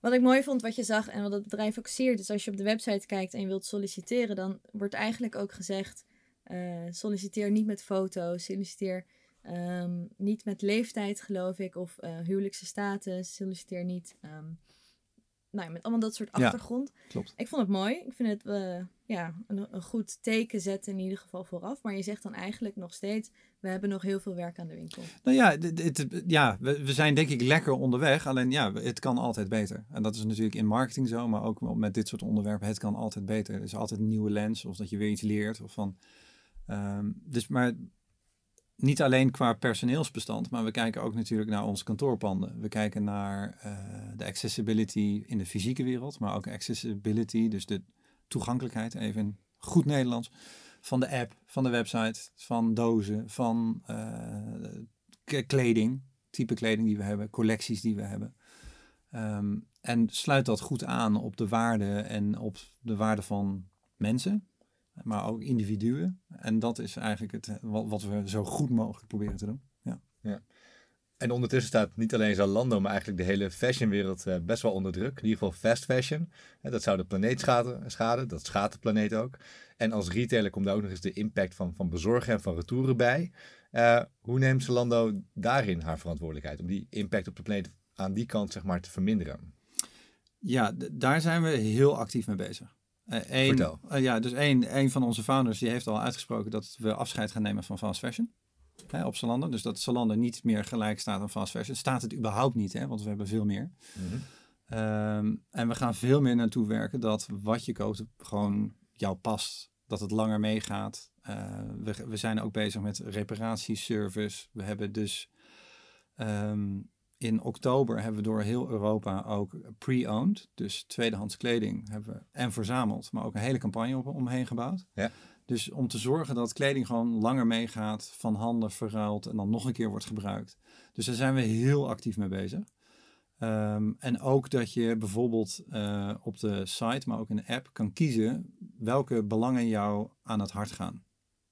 Wat ik mooi vond wat je zag en wat het bedrijf ook is als je op de website kijkt en je wilt solliciteren, dan wordt eigenlijk ook gezegd: uh, solliciteer niet met foto's, solliciteer um, niet met leeftijd, geloof ik, of uh, huwelijkse status, solliciteer niet. Um, nou, met allemaal dat soort achtergrond. Ja, klopt. Ik vond het mooi. Ik vind het uh, ja, een, een, goed teken zetten in ieder geval vooraf. Maar je zegt dan eigenlijk nog steeds, we hebben nog heel veel werk aan de winkel. Nou ja, ja we, we zijn denk ik lekker onderweg. Alleen ja, het kan altijd beter. En dat is natuurlijk in marketing zo, maar ook met dit soort onderwerpen. Het kan altijd beter. Er is altijd een nieuwe lens of dat je weer iets leert. Of van, um, dus maar niet alleen qua personeelsbestand, maar we kijken ook natuurlijk naar onze kantoorpanden. We kijken naar uh, de accessibility in de fysieke wereld, maar ook accessibility, dus de toegankelijkheid, even in goed Nederlands, van de app, van de website, van dozen, van uh, kleding, type kleding die we hebben, collecties die we hebben. Um, en sluit dat goed aan op de waarde en op de waarde van mensen, maar ook individuen. En dat is eigenlijk het, wat we zo goed mogelijk proberen te doen. Ja. ja. En ondertussen staat niet alleen Zalando, maar eigenlijk de hele fashionwereld uh, best wel onder druk. In ieder geval fast fashion. En dat zou de planeet schaden, schaden. Dat schaadt de planeet ook. En als retailer komt daar ook nog eens de impact van, van bezorgen en van retouren bij. Uh, hoe neemt Zalando daarin haar verantwoordelijkheid om die impact op de planeet aan die kant zeg maar te verminderen? Ja, daar zijn we heel actief mee bezig. Een, Vertel. Uh, ja, dus een, een van onze founders die heeft al uitgesproken dat we afscheid gaan nemen van fast fashion. Hè, op Zalando. Dus dat Zalando niet meer gelijk staat aan fast fashion. Staat het überhaupt niet, hè, want we hebben veel meer. Mm -hmm. um, en we gaan veel meer naartoe werken dat wat je koopt gewoon jou past. Dat het langer meegaat. Uh, we, we zijn ook bezig met reparatieservice. We hebben dus... Um, in oktober hebben we door heel Europa ook pre-owned, dus tweedehands kleding, hebben we en verzameld, maar ook een hele campagne op, omheen gebouwd. Ja. Dus om te zorgen dat kleding gewoon langer meegaat, van handen verruild en dan nog een keer wordt gebruikt. Dus daar zijn we heel actief mee bezig. Um, en ook dat je bijvoorbeeld uh, op de site, maar ook in de app, kan kiezen welke belangen jou aan het hart gaan.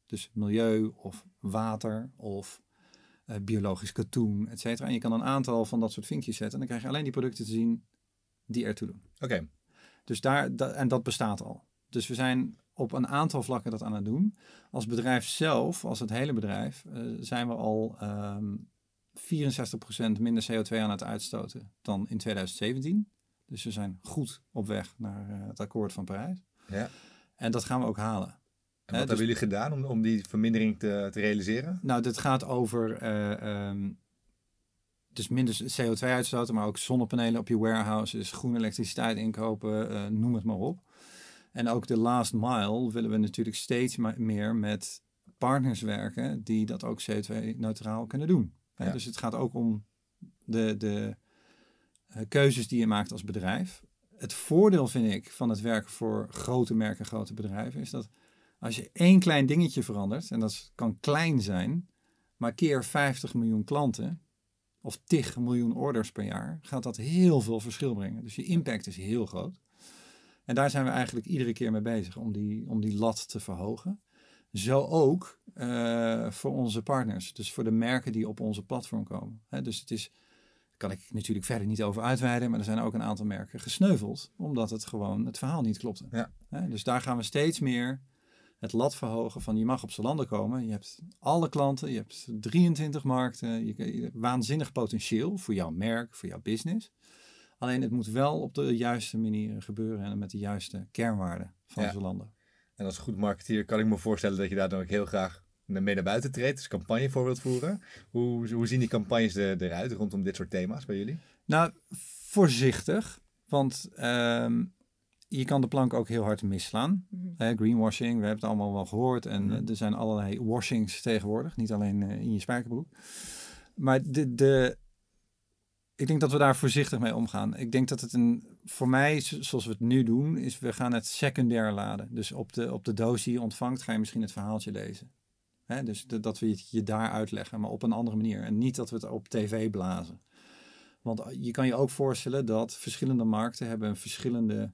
Dus milieu of water of eh, biologisch katoen, et cetera. En je kan een aantal van dat soort vinkjes zetten. En dan krijg je alleen die producten te zien die ertoe doen. Oké, Dus daar, da- en dat bestaat al. Dus we zijn op een aantal vlakken dat aan het doen. Als bedrijf zelf, als het hele bedrijf, eh, zijn we al ehm 64% minder CO2 aan het uitstoten dan in 2017. Dus we zijn goed op weg naar eh, het akkoord van Parijs. ja. En dat gaan we ook halen. En wat dus- hebben jullie gedaan om, om die vermindering te, te realiseren? Nou, dit gaat over eh, ehm, dus minder CO2 uitstoten, maar ook zonnepanelen op je warehouses, groene elektriciteit inkopen, eh, noem het maar op. En ook de last mile willen we natuurlijk steeds meer met partners werken die dat ook CO2-neutraal kunnen doen. Ja. Dus het gaat ook om de, de eh, keuzes die je maakt als bedrijf. Het voordeel vind ik van het werken voor grote merken, grote bedrijven, is dat als je één klein dingetje verandert, en dat kan klein zijn, maar keer 50 miljoen klanten of 10 miljoen orders per jaar, gaat dat heel veel verschil brengen. Dus je impact is heel groot. En daar zijn we eigenlijk iedere keer mee bezig om die, om die lat te verhogen. Zo ook eh, voor onze partners, dus voor de merken die op onze platform komen. Dus het is, kan ik natuurlijk verder niet over uitweiden, maar er zijn ook een aantal merken gesneuveld, omdat het gewoon het verhaal niet klopte. Ja. Dus daar gaan we steeds meer het lat verhogen van je mag op Zalando komen. Je hebt alle klanten, je hebt 23 markten, je, je- waanzinnig potentieel voor jouw merk, voor jouw business. Alleen het moet wel op de juiste manier gebeuren en met de juiste kernwaarden van Ja. Zalando. En als goed marketeer kan ik me voorstellen dat je daar dan ook heel graag mee naar buiten treedt. Dus campagne voor wilt voeren. Hoe, hoe zien die campagnes er, eruit rondom dit soort thema's bij jullie? Nou, voorzichtig, want ehm, je kan de plank ook heel hard misslaan. Mhm. Hè, greenwashing, we hebben het allemaal wel gehoord. En Mhm. eh, er zijn allerlei washings tegenwoordig, niet alleen eh, in je spijkerbroek. Maar de, de, ik denk dat we daar voorzichtig mee omgaan. Ik denk dat het een, voor mij, zo- zoals we het nu doen, is we gaan het secundair laden. Dus op de, op de doos die je ontvangt, ga je misschien het verhaaltje lezen. Hè, dus de- dat we het je daar uitleggen, maar op een andere manier. En niet dat we het op tv blazen. Want je kan je ook voorstellen dat verschillende markten hebben een verschillende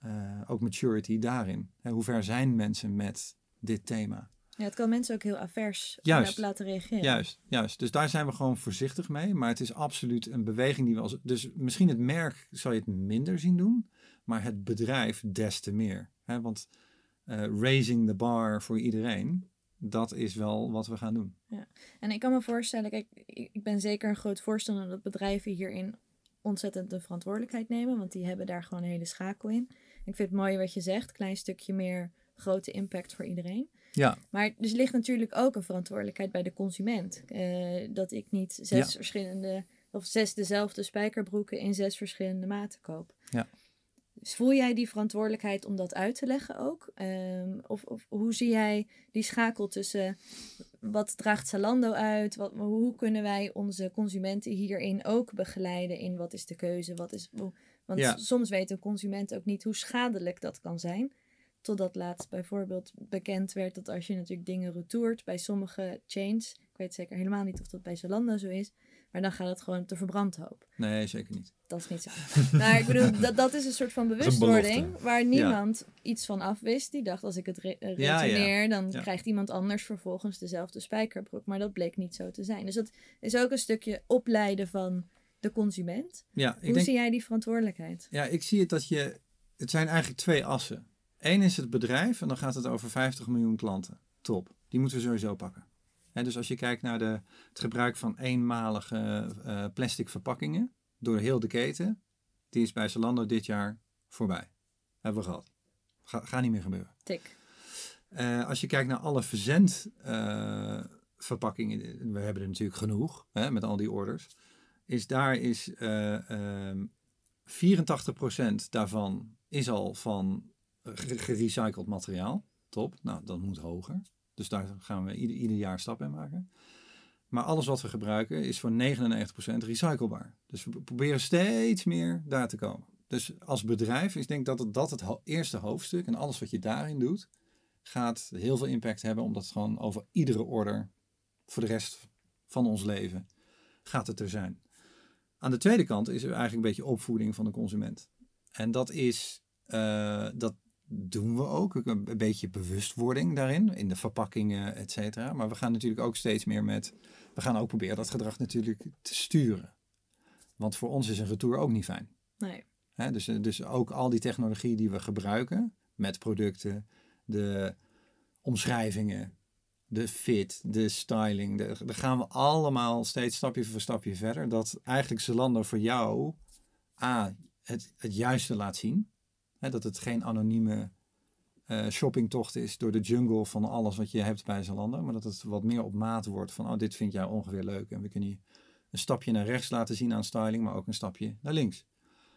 eh, ook maturity daarin. Hè, hoe ver zijn mensen met dit thema? Ja, het kan mensen ook heel avers Juist. op laten reageren. Juist, juist. Dus daar zijn we gewoon voorzichtig mee. Maar het is absoluut een beweging die we als. Dus misschien het merk zal je het minder zien doen, maar het bedrijf des te meer. Hè, want eh, raising the bar voor iedereen, dat is wel wat we gaan doen. En ik kan me voorstellen, kijk, ik ben zeker een groot voorstander dat bedrijven hierin ontzettend de verantwoordelijkheid nemen, want die hebben daar gewoon een hele schakel in. Ik vind het mooi wat je zegt, klein stukje meer grote impact voor iedereen. Ja, Maar er ligt natuurlijk ook een verantwoordelijkheid bij de consument. Eh, dat ik niet zes Ja. verschillende of zes dezelfde spijkerbroeken in zes verschillende maten koop. Ja. Dus voel jij die verantwoordelijkheid om dat uit te leggen ook? Ehm, of, of hoe zie jij die schakel tussen wat draagt Zalando uit? Wat, hoe kunnen wij onze consumenten hierin ook begeleiden in wat is de keuze? Wat is, hoe- want Ja. soms weet een consument ook niet hoe schadelijk dat kan zijn. Totdat laatst bijvoorbeeld bekend werd dat als je natuurlijk dingen retourt bij sommige chains, ik weet zeker helemaal niet of dat bij Zalando zo is, maar dan gaat het gewoon te verbrandhoop. nee, zeker niet. Dat is niet zo. [LAUGHS] maar ik bedoel, [LAUGHS] dat, dat is een soort van bewustwording waar niemand iets van afwist. Die dacht, als ik het re eh, Ja, ja. retourneer, dan Ja. krijgt iemand anders vervolgens dezelfde spijkerbroek. Maar dat bleek niet zo te zijn. Dus dat is ook een stukje opleiden van de consument. Ja, ik Hoe denk, zie jij die verantwoordelijkheid? ja, ik zie het dat je. Het zijn eigenlijk twee assen. Eén is het bedrijf en dan gaat het over 50 miljoen klanten. Top. Die moeten we sowieso pakken. Dus als je kijkt naar de, het gebruik van eenmalige eh, plastic verpakkingen door heel de keten, die is bij Zalando dit jaar voorbij. Hebben we gehad. Ga, gaat niet meer gebeuren. Tik. Eh, als je kijkt naar alle verzendverpakkingen, we hebben er natuurlijk genoeg hè, met al die orders, is daar is eh, ehm, 84% daarvan is al van ge- gerecycled materiaal. Top, nou dat moet hoger. Dus daar gaan we ieder, ieder jaar stap in maken. Maar alles wat we gebruiken is voor 99% recyclebaar. Dus we proberen steeds meer daar te komen. Dus als bedrijf is denk dat het, dat het eerste hoofdstuk en alles wat je daarin doet, gaat heel veel impact hebben, omdat het gewoon over iedere order voor de rest van ons leven gaat het er zijn. Aan de tweede kant is er eigenlijk een beetje opvoeding van de consument. En dat is, eh, dat, doen we ook. Een beetje bewustwording daarin, in de verpakkingen, et cetera. Maar we gaan natuurlijk ook steeds meer met... We gaan ook proberen dat gedrag natuurlijk te sturen. Want voor ons is een retour ook niet fijn. Nee. Dus, dus ook al die technologie die we gebruiken met producten, de omschrijvingen, de fit, de styling, de, daar gaan we allemaal steeds stapje voor stapje verder. Dat eigenlijk Zalando voor jou A, het, het juiste laat zien. Hè, dat het geen anonieme eh, shoppingtocht is door de jungle van alles wat je hebt bij Zalando. Maar dat het wat meer op maat wordt van, oh, dit vind jij ongeveer leuk. En we kunnen je een stapje naar rechts laten zien aan styling, maar ook een stapje naar links.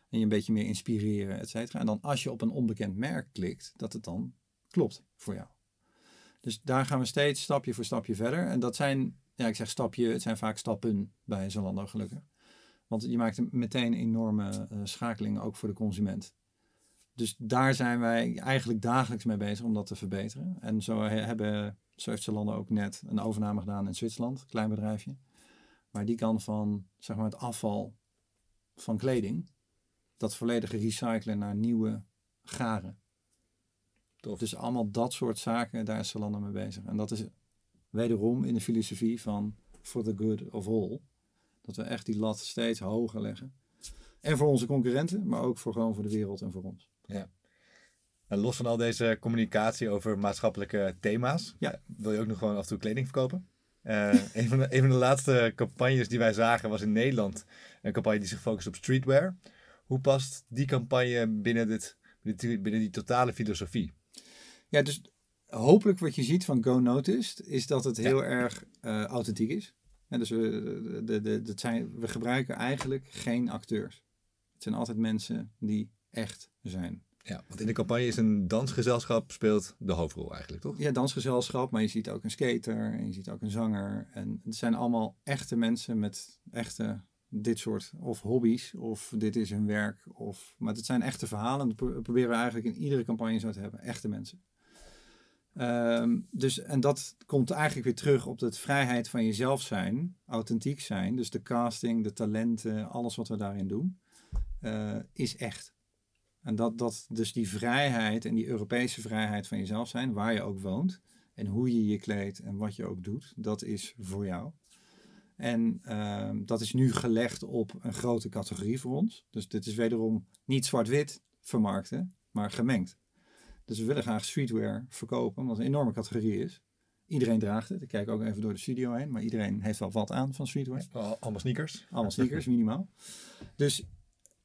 En je een beetje meer inspireren, et cetera. En dan als je op een onbekend merk klikt, dat het dan klopt voor jou. Dus daar gaan we steeds stapje voor stapje verder. En dat zijn, ja, ik zeg stapje, het zijn vaak stappen bij Zalando gelukkig. Want je maakt meteen enorme uh, schakelingen ook voor de consument. Dus daar zijn wij eigenlijk dagelijks mee bezig om dat te verbeteren. En zo, hebben, Zalando ook net een overname gedaan in Zwitserland, een klein bedrijfje. Maar die kan van zeg maar, het afval van kleding, dat volledige recyclen naar nieuwe garen. Tof. Dus allemaal dat soort zaken, daar is Zalando mee bezig. En dat is wederom in de filosofie van for the good of all. Dat we echt die lat steeds hoger leggen. En voor onze concurrenten, maar ook voor gewoon voor de wereld en voor ons. Ja. En los van al deze communicatie over maatschappelijke thema's, ja. wil je ook nog gewoon af en toe kleding verkopen? Uh, een, van de, [LAUGHS] een van de laatste campagnes die wij zagen was in Nederland. Een campagne die zich focust op streetwear. Hoe past die campagne binnen, dit, binnen die totale filosofie? Ja, dus hopelijk wat je ziet van Go Noticed is dat het heel ja. erg uh, authentiek is. En dus we, de, de, dat zijn, we gebruiken eigenlijk geen acteurs. Het zijn altijd mensen die echt zijn. Ja, want in de campagne is een dansgezelschap speelt de hoofdrol eigenlijk, toch? Ja, dansgezelschap, maar je ziet ook een skater en je ziet ook een zanger. En het zijn allemaal echte mensen met echte dit soort of hobby's of dit is hun werk. Of, maar het zijn echte verhalen. Dat proberen we eigenlijk in iedere campagne zo te hebben. Echte mensen. Um, dus, en dat komt eigenlijk weer terug op de vrijheid van jezelf zijn, authentiek zijn. Dus de casting, de talenten, alles wat we daarin doen, uh, is echt. En dat, dat dus die vrijheid en die Europese vrijheid van jezelf zijn, waar je ook woont, en hoe je je kleedt en wat je ook doet, dat is voor jou. En uh, dat is nu gelegd op een grote categorie voor ons. Dus dit is wederom niet zwart-wit vermarkten, maar gemengd. Dus we willen graag streetwear verkopen, het een enorme categorie is. Iedereen draagt het. Ik kijk ook even door de studio heen, maar iedereen heeft wel wat aan van streetwear. Allemaal sneakers. Allemaal sneakers, minimaal. Dus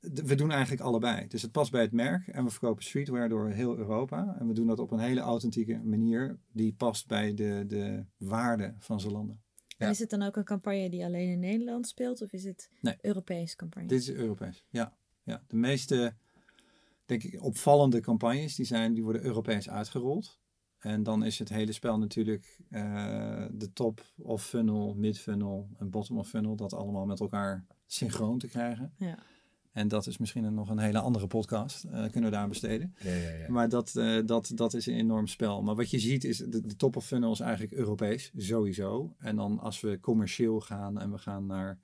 we doen eigenlijk allebei. Dus het past bij het merk en we verkopen streetwear door heel Europa. En we doen dat op een hele authentieke manier die past bij de, de waarde van Zalando. Ja. Is het dan ook een campagne die alleen in Nederland speelt of is het nee. Europees campagne? Dit is Europees, ja. ja. De meeste denk ik, opvallende campagnes die, zijn, die worden Europees uitgerold. En dan is het hele spel natuurlijk uh, de top of funnel, mid funnel en bottom of funnel, dat allemaal met elkaar synchroon te krijgen. Ja. En dat is misschien een, nog een hele andere podcast, uh, kunnen we daar besteden. Ja, ja, ja. Maar dat, uh, dat, dat is een enorm spel. Maar wat je ziet is, de, de top of funnel is eigenlijk Europees, sowieso. En dan als we commercieel gaan en we gaan naar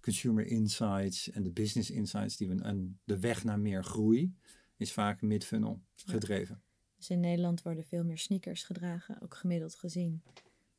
consumer insights en de business insights, die we, en de weg naar meer groei, is vaak mid-funnel gedreven. Dus in Nederland worden veel meer sneakers gedragen, ook gemiddeld gezien.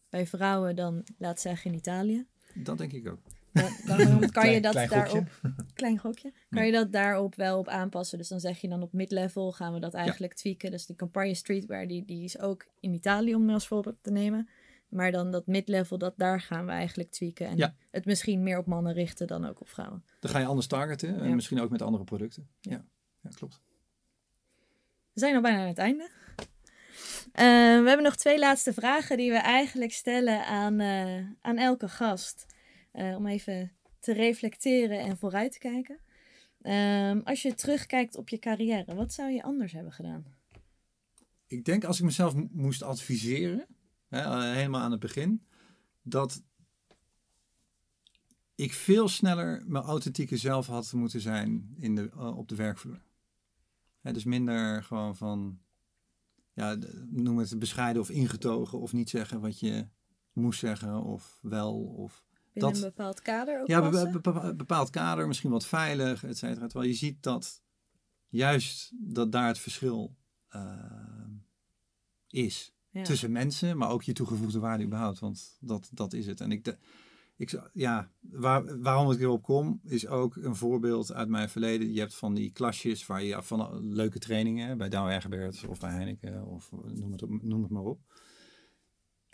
Bij vrouwen dan, laat zeggen in Italië. Dat denk ik ook. Dan, dan [LAUGHS] kan Klein- je dat klein daarop, [LAUGHS] klein gokje, kan je dat daarop wel op aanpassen. Dus dan zeg je dan op mid-level gaan we dat eigenlijk tweaken. Dus de campagne streetwear die, die is ook in Italië om als voorbeeld te nemen. Maar dan dat mid-level, dat, daar gaan we eigenlijk tweaken. En Ja. het misschien meer op mannen richten dan ook op vrouwen. Dan ga je anders targeten en misschien ook met andere producten. Ja, ja klopt. We zijn al bijna aan het einde. Eh, we hebben nog twee laatste vragen die we eigenlijk stellen aan, eh, aan elke gast. Eh, om even te reflecteren en vooruit te kijken. Ehm, als je terugkijkt op je carrière, wat zou je anders hebben gedaan? Ik denk als ik mezelf mo- moest adviseren, hè, eh, helemaal aan het begin, dat ik veel sneller mijn authentieke zelf had moeten zijn in de, eh, op de werkvloer. Hè, dus minder gewoon van, ja, noem het bescheiden of ingetogen of niet zeggen wat je moest zeggen of wel of Binnen Dat- een bepaald kader ook ja, be- passen? be- be- bepaald kader, misschien wat veilig, et cetera. Terwijl je ziet dat juist dat daar het verschil eh, is. Ja. Tussen mensen, maar ook je toegevoegde waarde überhaupt. Want dat, dat is het. En ik, de, ik ja, waar, waarom ik erop kom, is ook een voorbeeld uit mijn verleden. Je hebt van die klasjes waar je van leuke trainingen bij Douwe Egberts of bij Heineken of noem het, noem het maar op.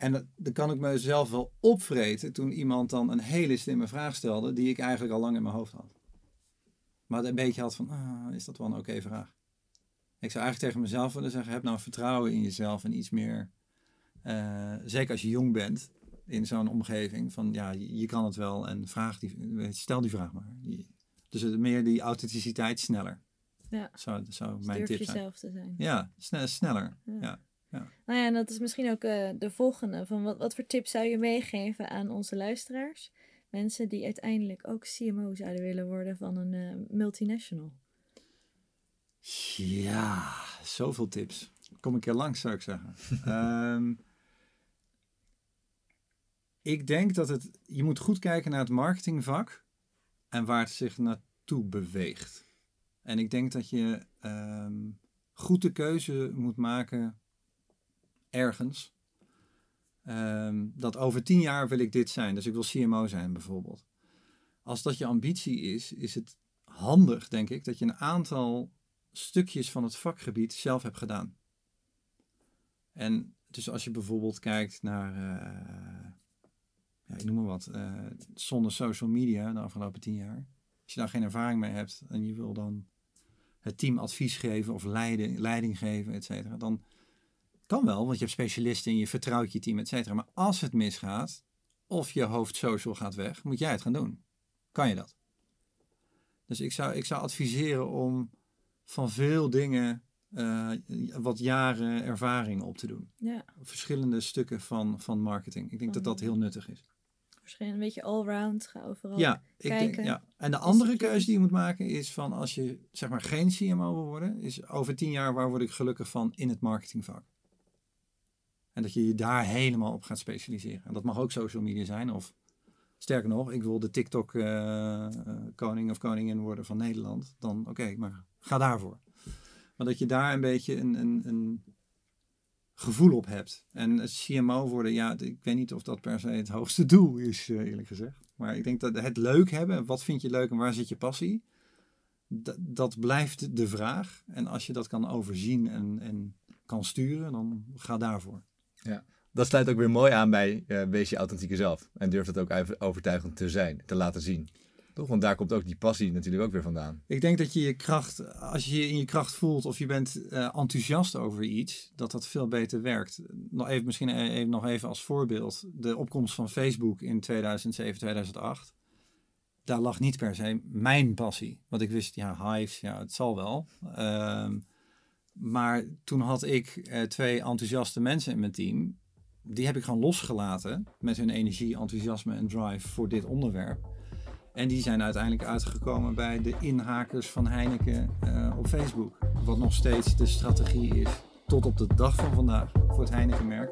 En dat, dan kan ik mezelf wel opvreten toen iemand dan een hele slimme vraag stelde die ik eigenlijk al lang in mijn hoofd had. Maar een beetje had van, ah, is dat wel een oké vraag? Ik zou eigenlijk tegen mezelf willen zeggen, heb nou vertrouwen in jezelf en iets meer, eh, zeker als je jong bent, in zo'n omgeving, van ja, je, je kan het wel en vraag die, stel die vraag maar. Je- Dus het, meer die authenticiteit sneller. Ja. Zou, zou Dus mijn durf tip zijn. jezelf te zijn. Ja, sne- sneller. Ja. Ja. Nou ja, en dat is misschien ook eh, de volgende. Van wat, wat voor tips zou je meegeven aan onze luisteraars? Mensen die uiteindelijk ook CMO zouden willen worden van een eh, multinational. Ja, zoveel tips. Kom een keer langs, zou ik zeggen. [LAUGHS] Ehm, ik denk dat het, je moet goed kijken naar het marketingvak en waar het zich naartoe beweegt. En ik denk dat je ehm, goed de keuze moet maken ergens. Ehm, dat over tien jaar wil ik dit zijn. Dus ik wil CMO zijn bijvoorbeeld. Als dat je ambitie is, is het handig, denk ik, dat je een aantal stukjes van het vakgebied zelf hebt gedaan. En dus als je bijvoorbeeld kijkt naar, eh, ja, ik noem maar wat, eh, zonder social media de afgelopen tien jaar. Als je daar geen ervaring mee hebt en je wil dan het team advies geven of leiding, leiding geven, et cetera, dan kan wel, want je hebt specialisten en je vertrouwt je team, et cetera. Maar als het misgaat, of je hoofd social gaat weg, moet jij het gaan doen. Kan je dat? Dus ik zou, ik zou adviseren om van veel dingen eh, wat jaren ervaring op te doen. Ja, Verschillende stukken van, van marketing. Ik denk dat dat heel nuttig is. waarschijnlijk een beetje allround. Ga overal. Ja, ik kijken. denk, ja. En de andere keuze die je moet maken is van als je zeg maar geen CMO wil worden, is over tien jaar waar word ik gelukkig van in het marketingvak. En dat je je daar helemaal op gaat specialiseren. En dat mag ook social media zijn of sterker nog, ik wil de TikTok eh, eh, koning of koningin worden van Nederland. Dan oké, maar ga daarvoor. Maar dat je daar een beetje een, een, een gevoel op hebt. En CMO worden, ja, ik weet niet of dat per se het hoogste [LAUGHS] doel is, eh, eerlijk gezegd. Maar ik denk dat het leuk hebben, wat vind je leuk en waar zit je passie? Dat, dat blijft de vraag. En als je dat kan overzien en, en kan sturen, dan ga daarvoor. Dat sluit ook weer mooi aan bij eh, wees je authentieke zelf. En durf dat ook even overtuigend te zijn, te laten zien. Toch? Want daar komt ook die passie natuurlijk ook weer vandaan. Ik denk dat je je kracht, als je je in je kracht voelt of je bent eh, enthousiast over iets, dat dat veel beter werkt. Nog even, misschien e- even, nog even als voorbeeld. De opkomst van Facebook in 2007, 2008. Daar lag niet per se mijn passie. Want ik wist, ja, Hives, ja, het zal wel. Ehm, maar toen had ik eh, twee enthousiaste mensen in mijn team. Die heb ik gewoon losgelaten met hun energie, enthousiasme en drive voor dit onderwerp. En die zijn uiteindelijk uitgekomen bij de inhakers van Heineken eh, op Facebook. Wat nog steeds de strategie is tot op de dag van vandaag voor het Heineken-merk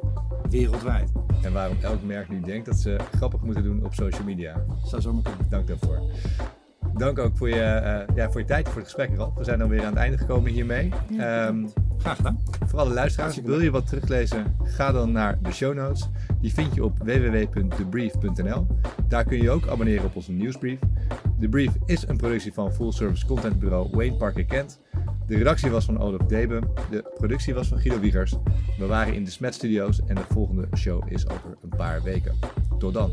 wereldwijd. En waarom elk merk nu denkt dat ze grappig moeten doen op social media. Zou zomaar kunnen. Dank daarvoor. Dank ook voor je, eh, ja, voor je tijd, voor het gesprek, Ralf. We zijn dan weer aan het einde gekomen hiermee. Ja, Ehm, Graag gedaan. voor alle luisteraars, wil je wat teruglezen? Ga dan naar de show notes. Die vind je op www.thebrief.nl. Daar kun je ook abonneren op onze nieuwsbrief. De Brief is een productie van full service contentbureau Wayne Parker Kent. De redactie was van Olaf Deben. De productie was van Guido Wiegers. We waren in de Smet Studios en de volgende show is over een paar weken. Tot dan.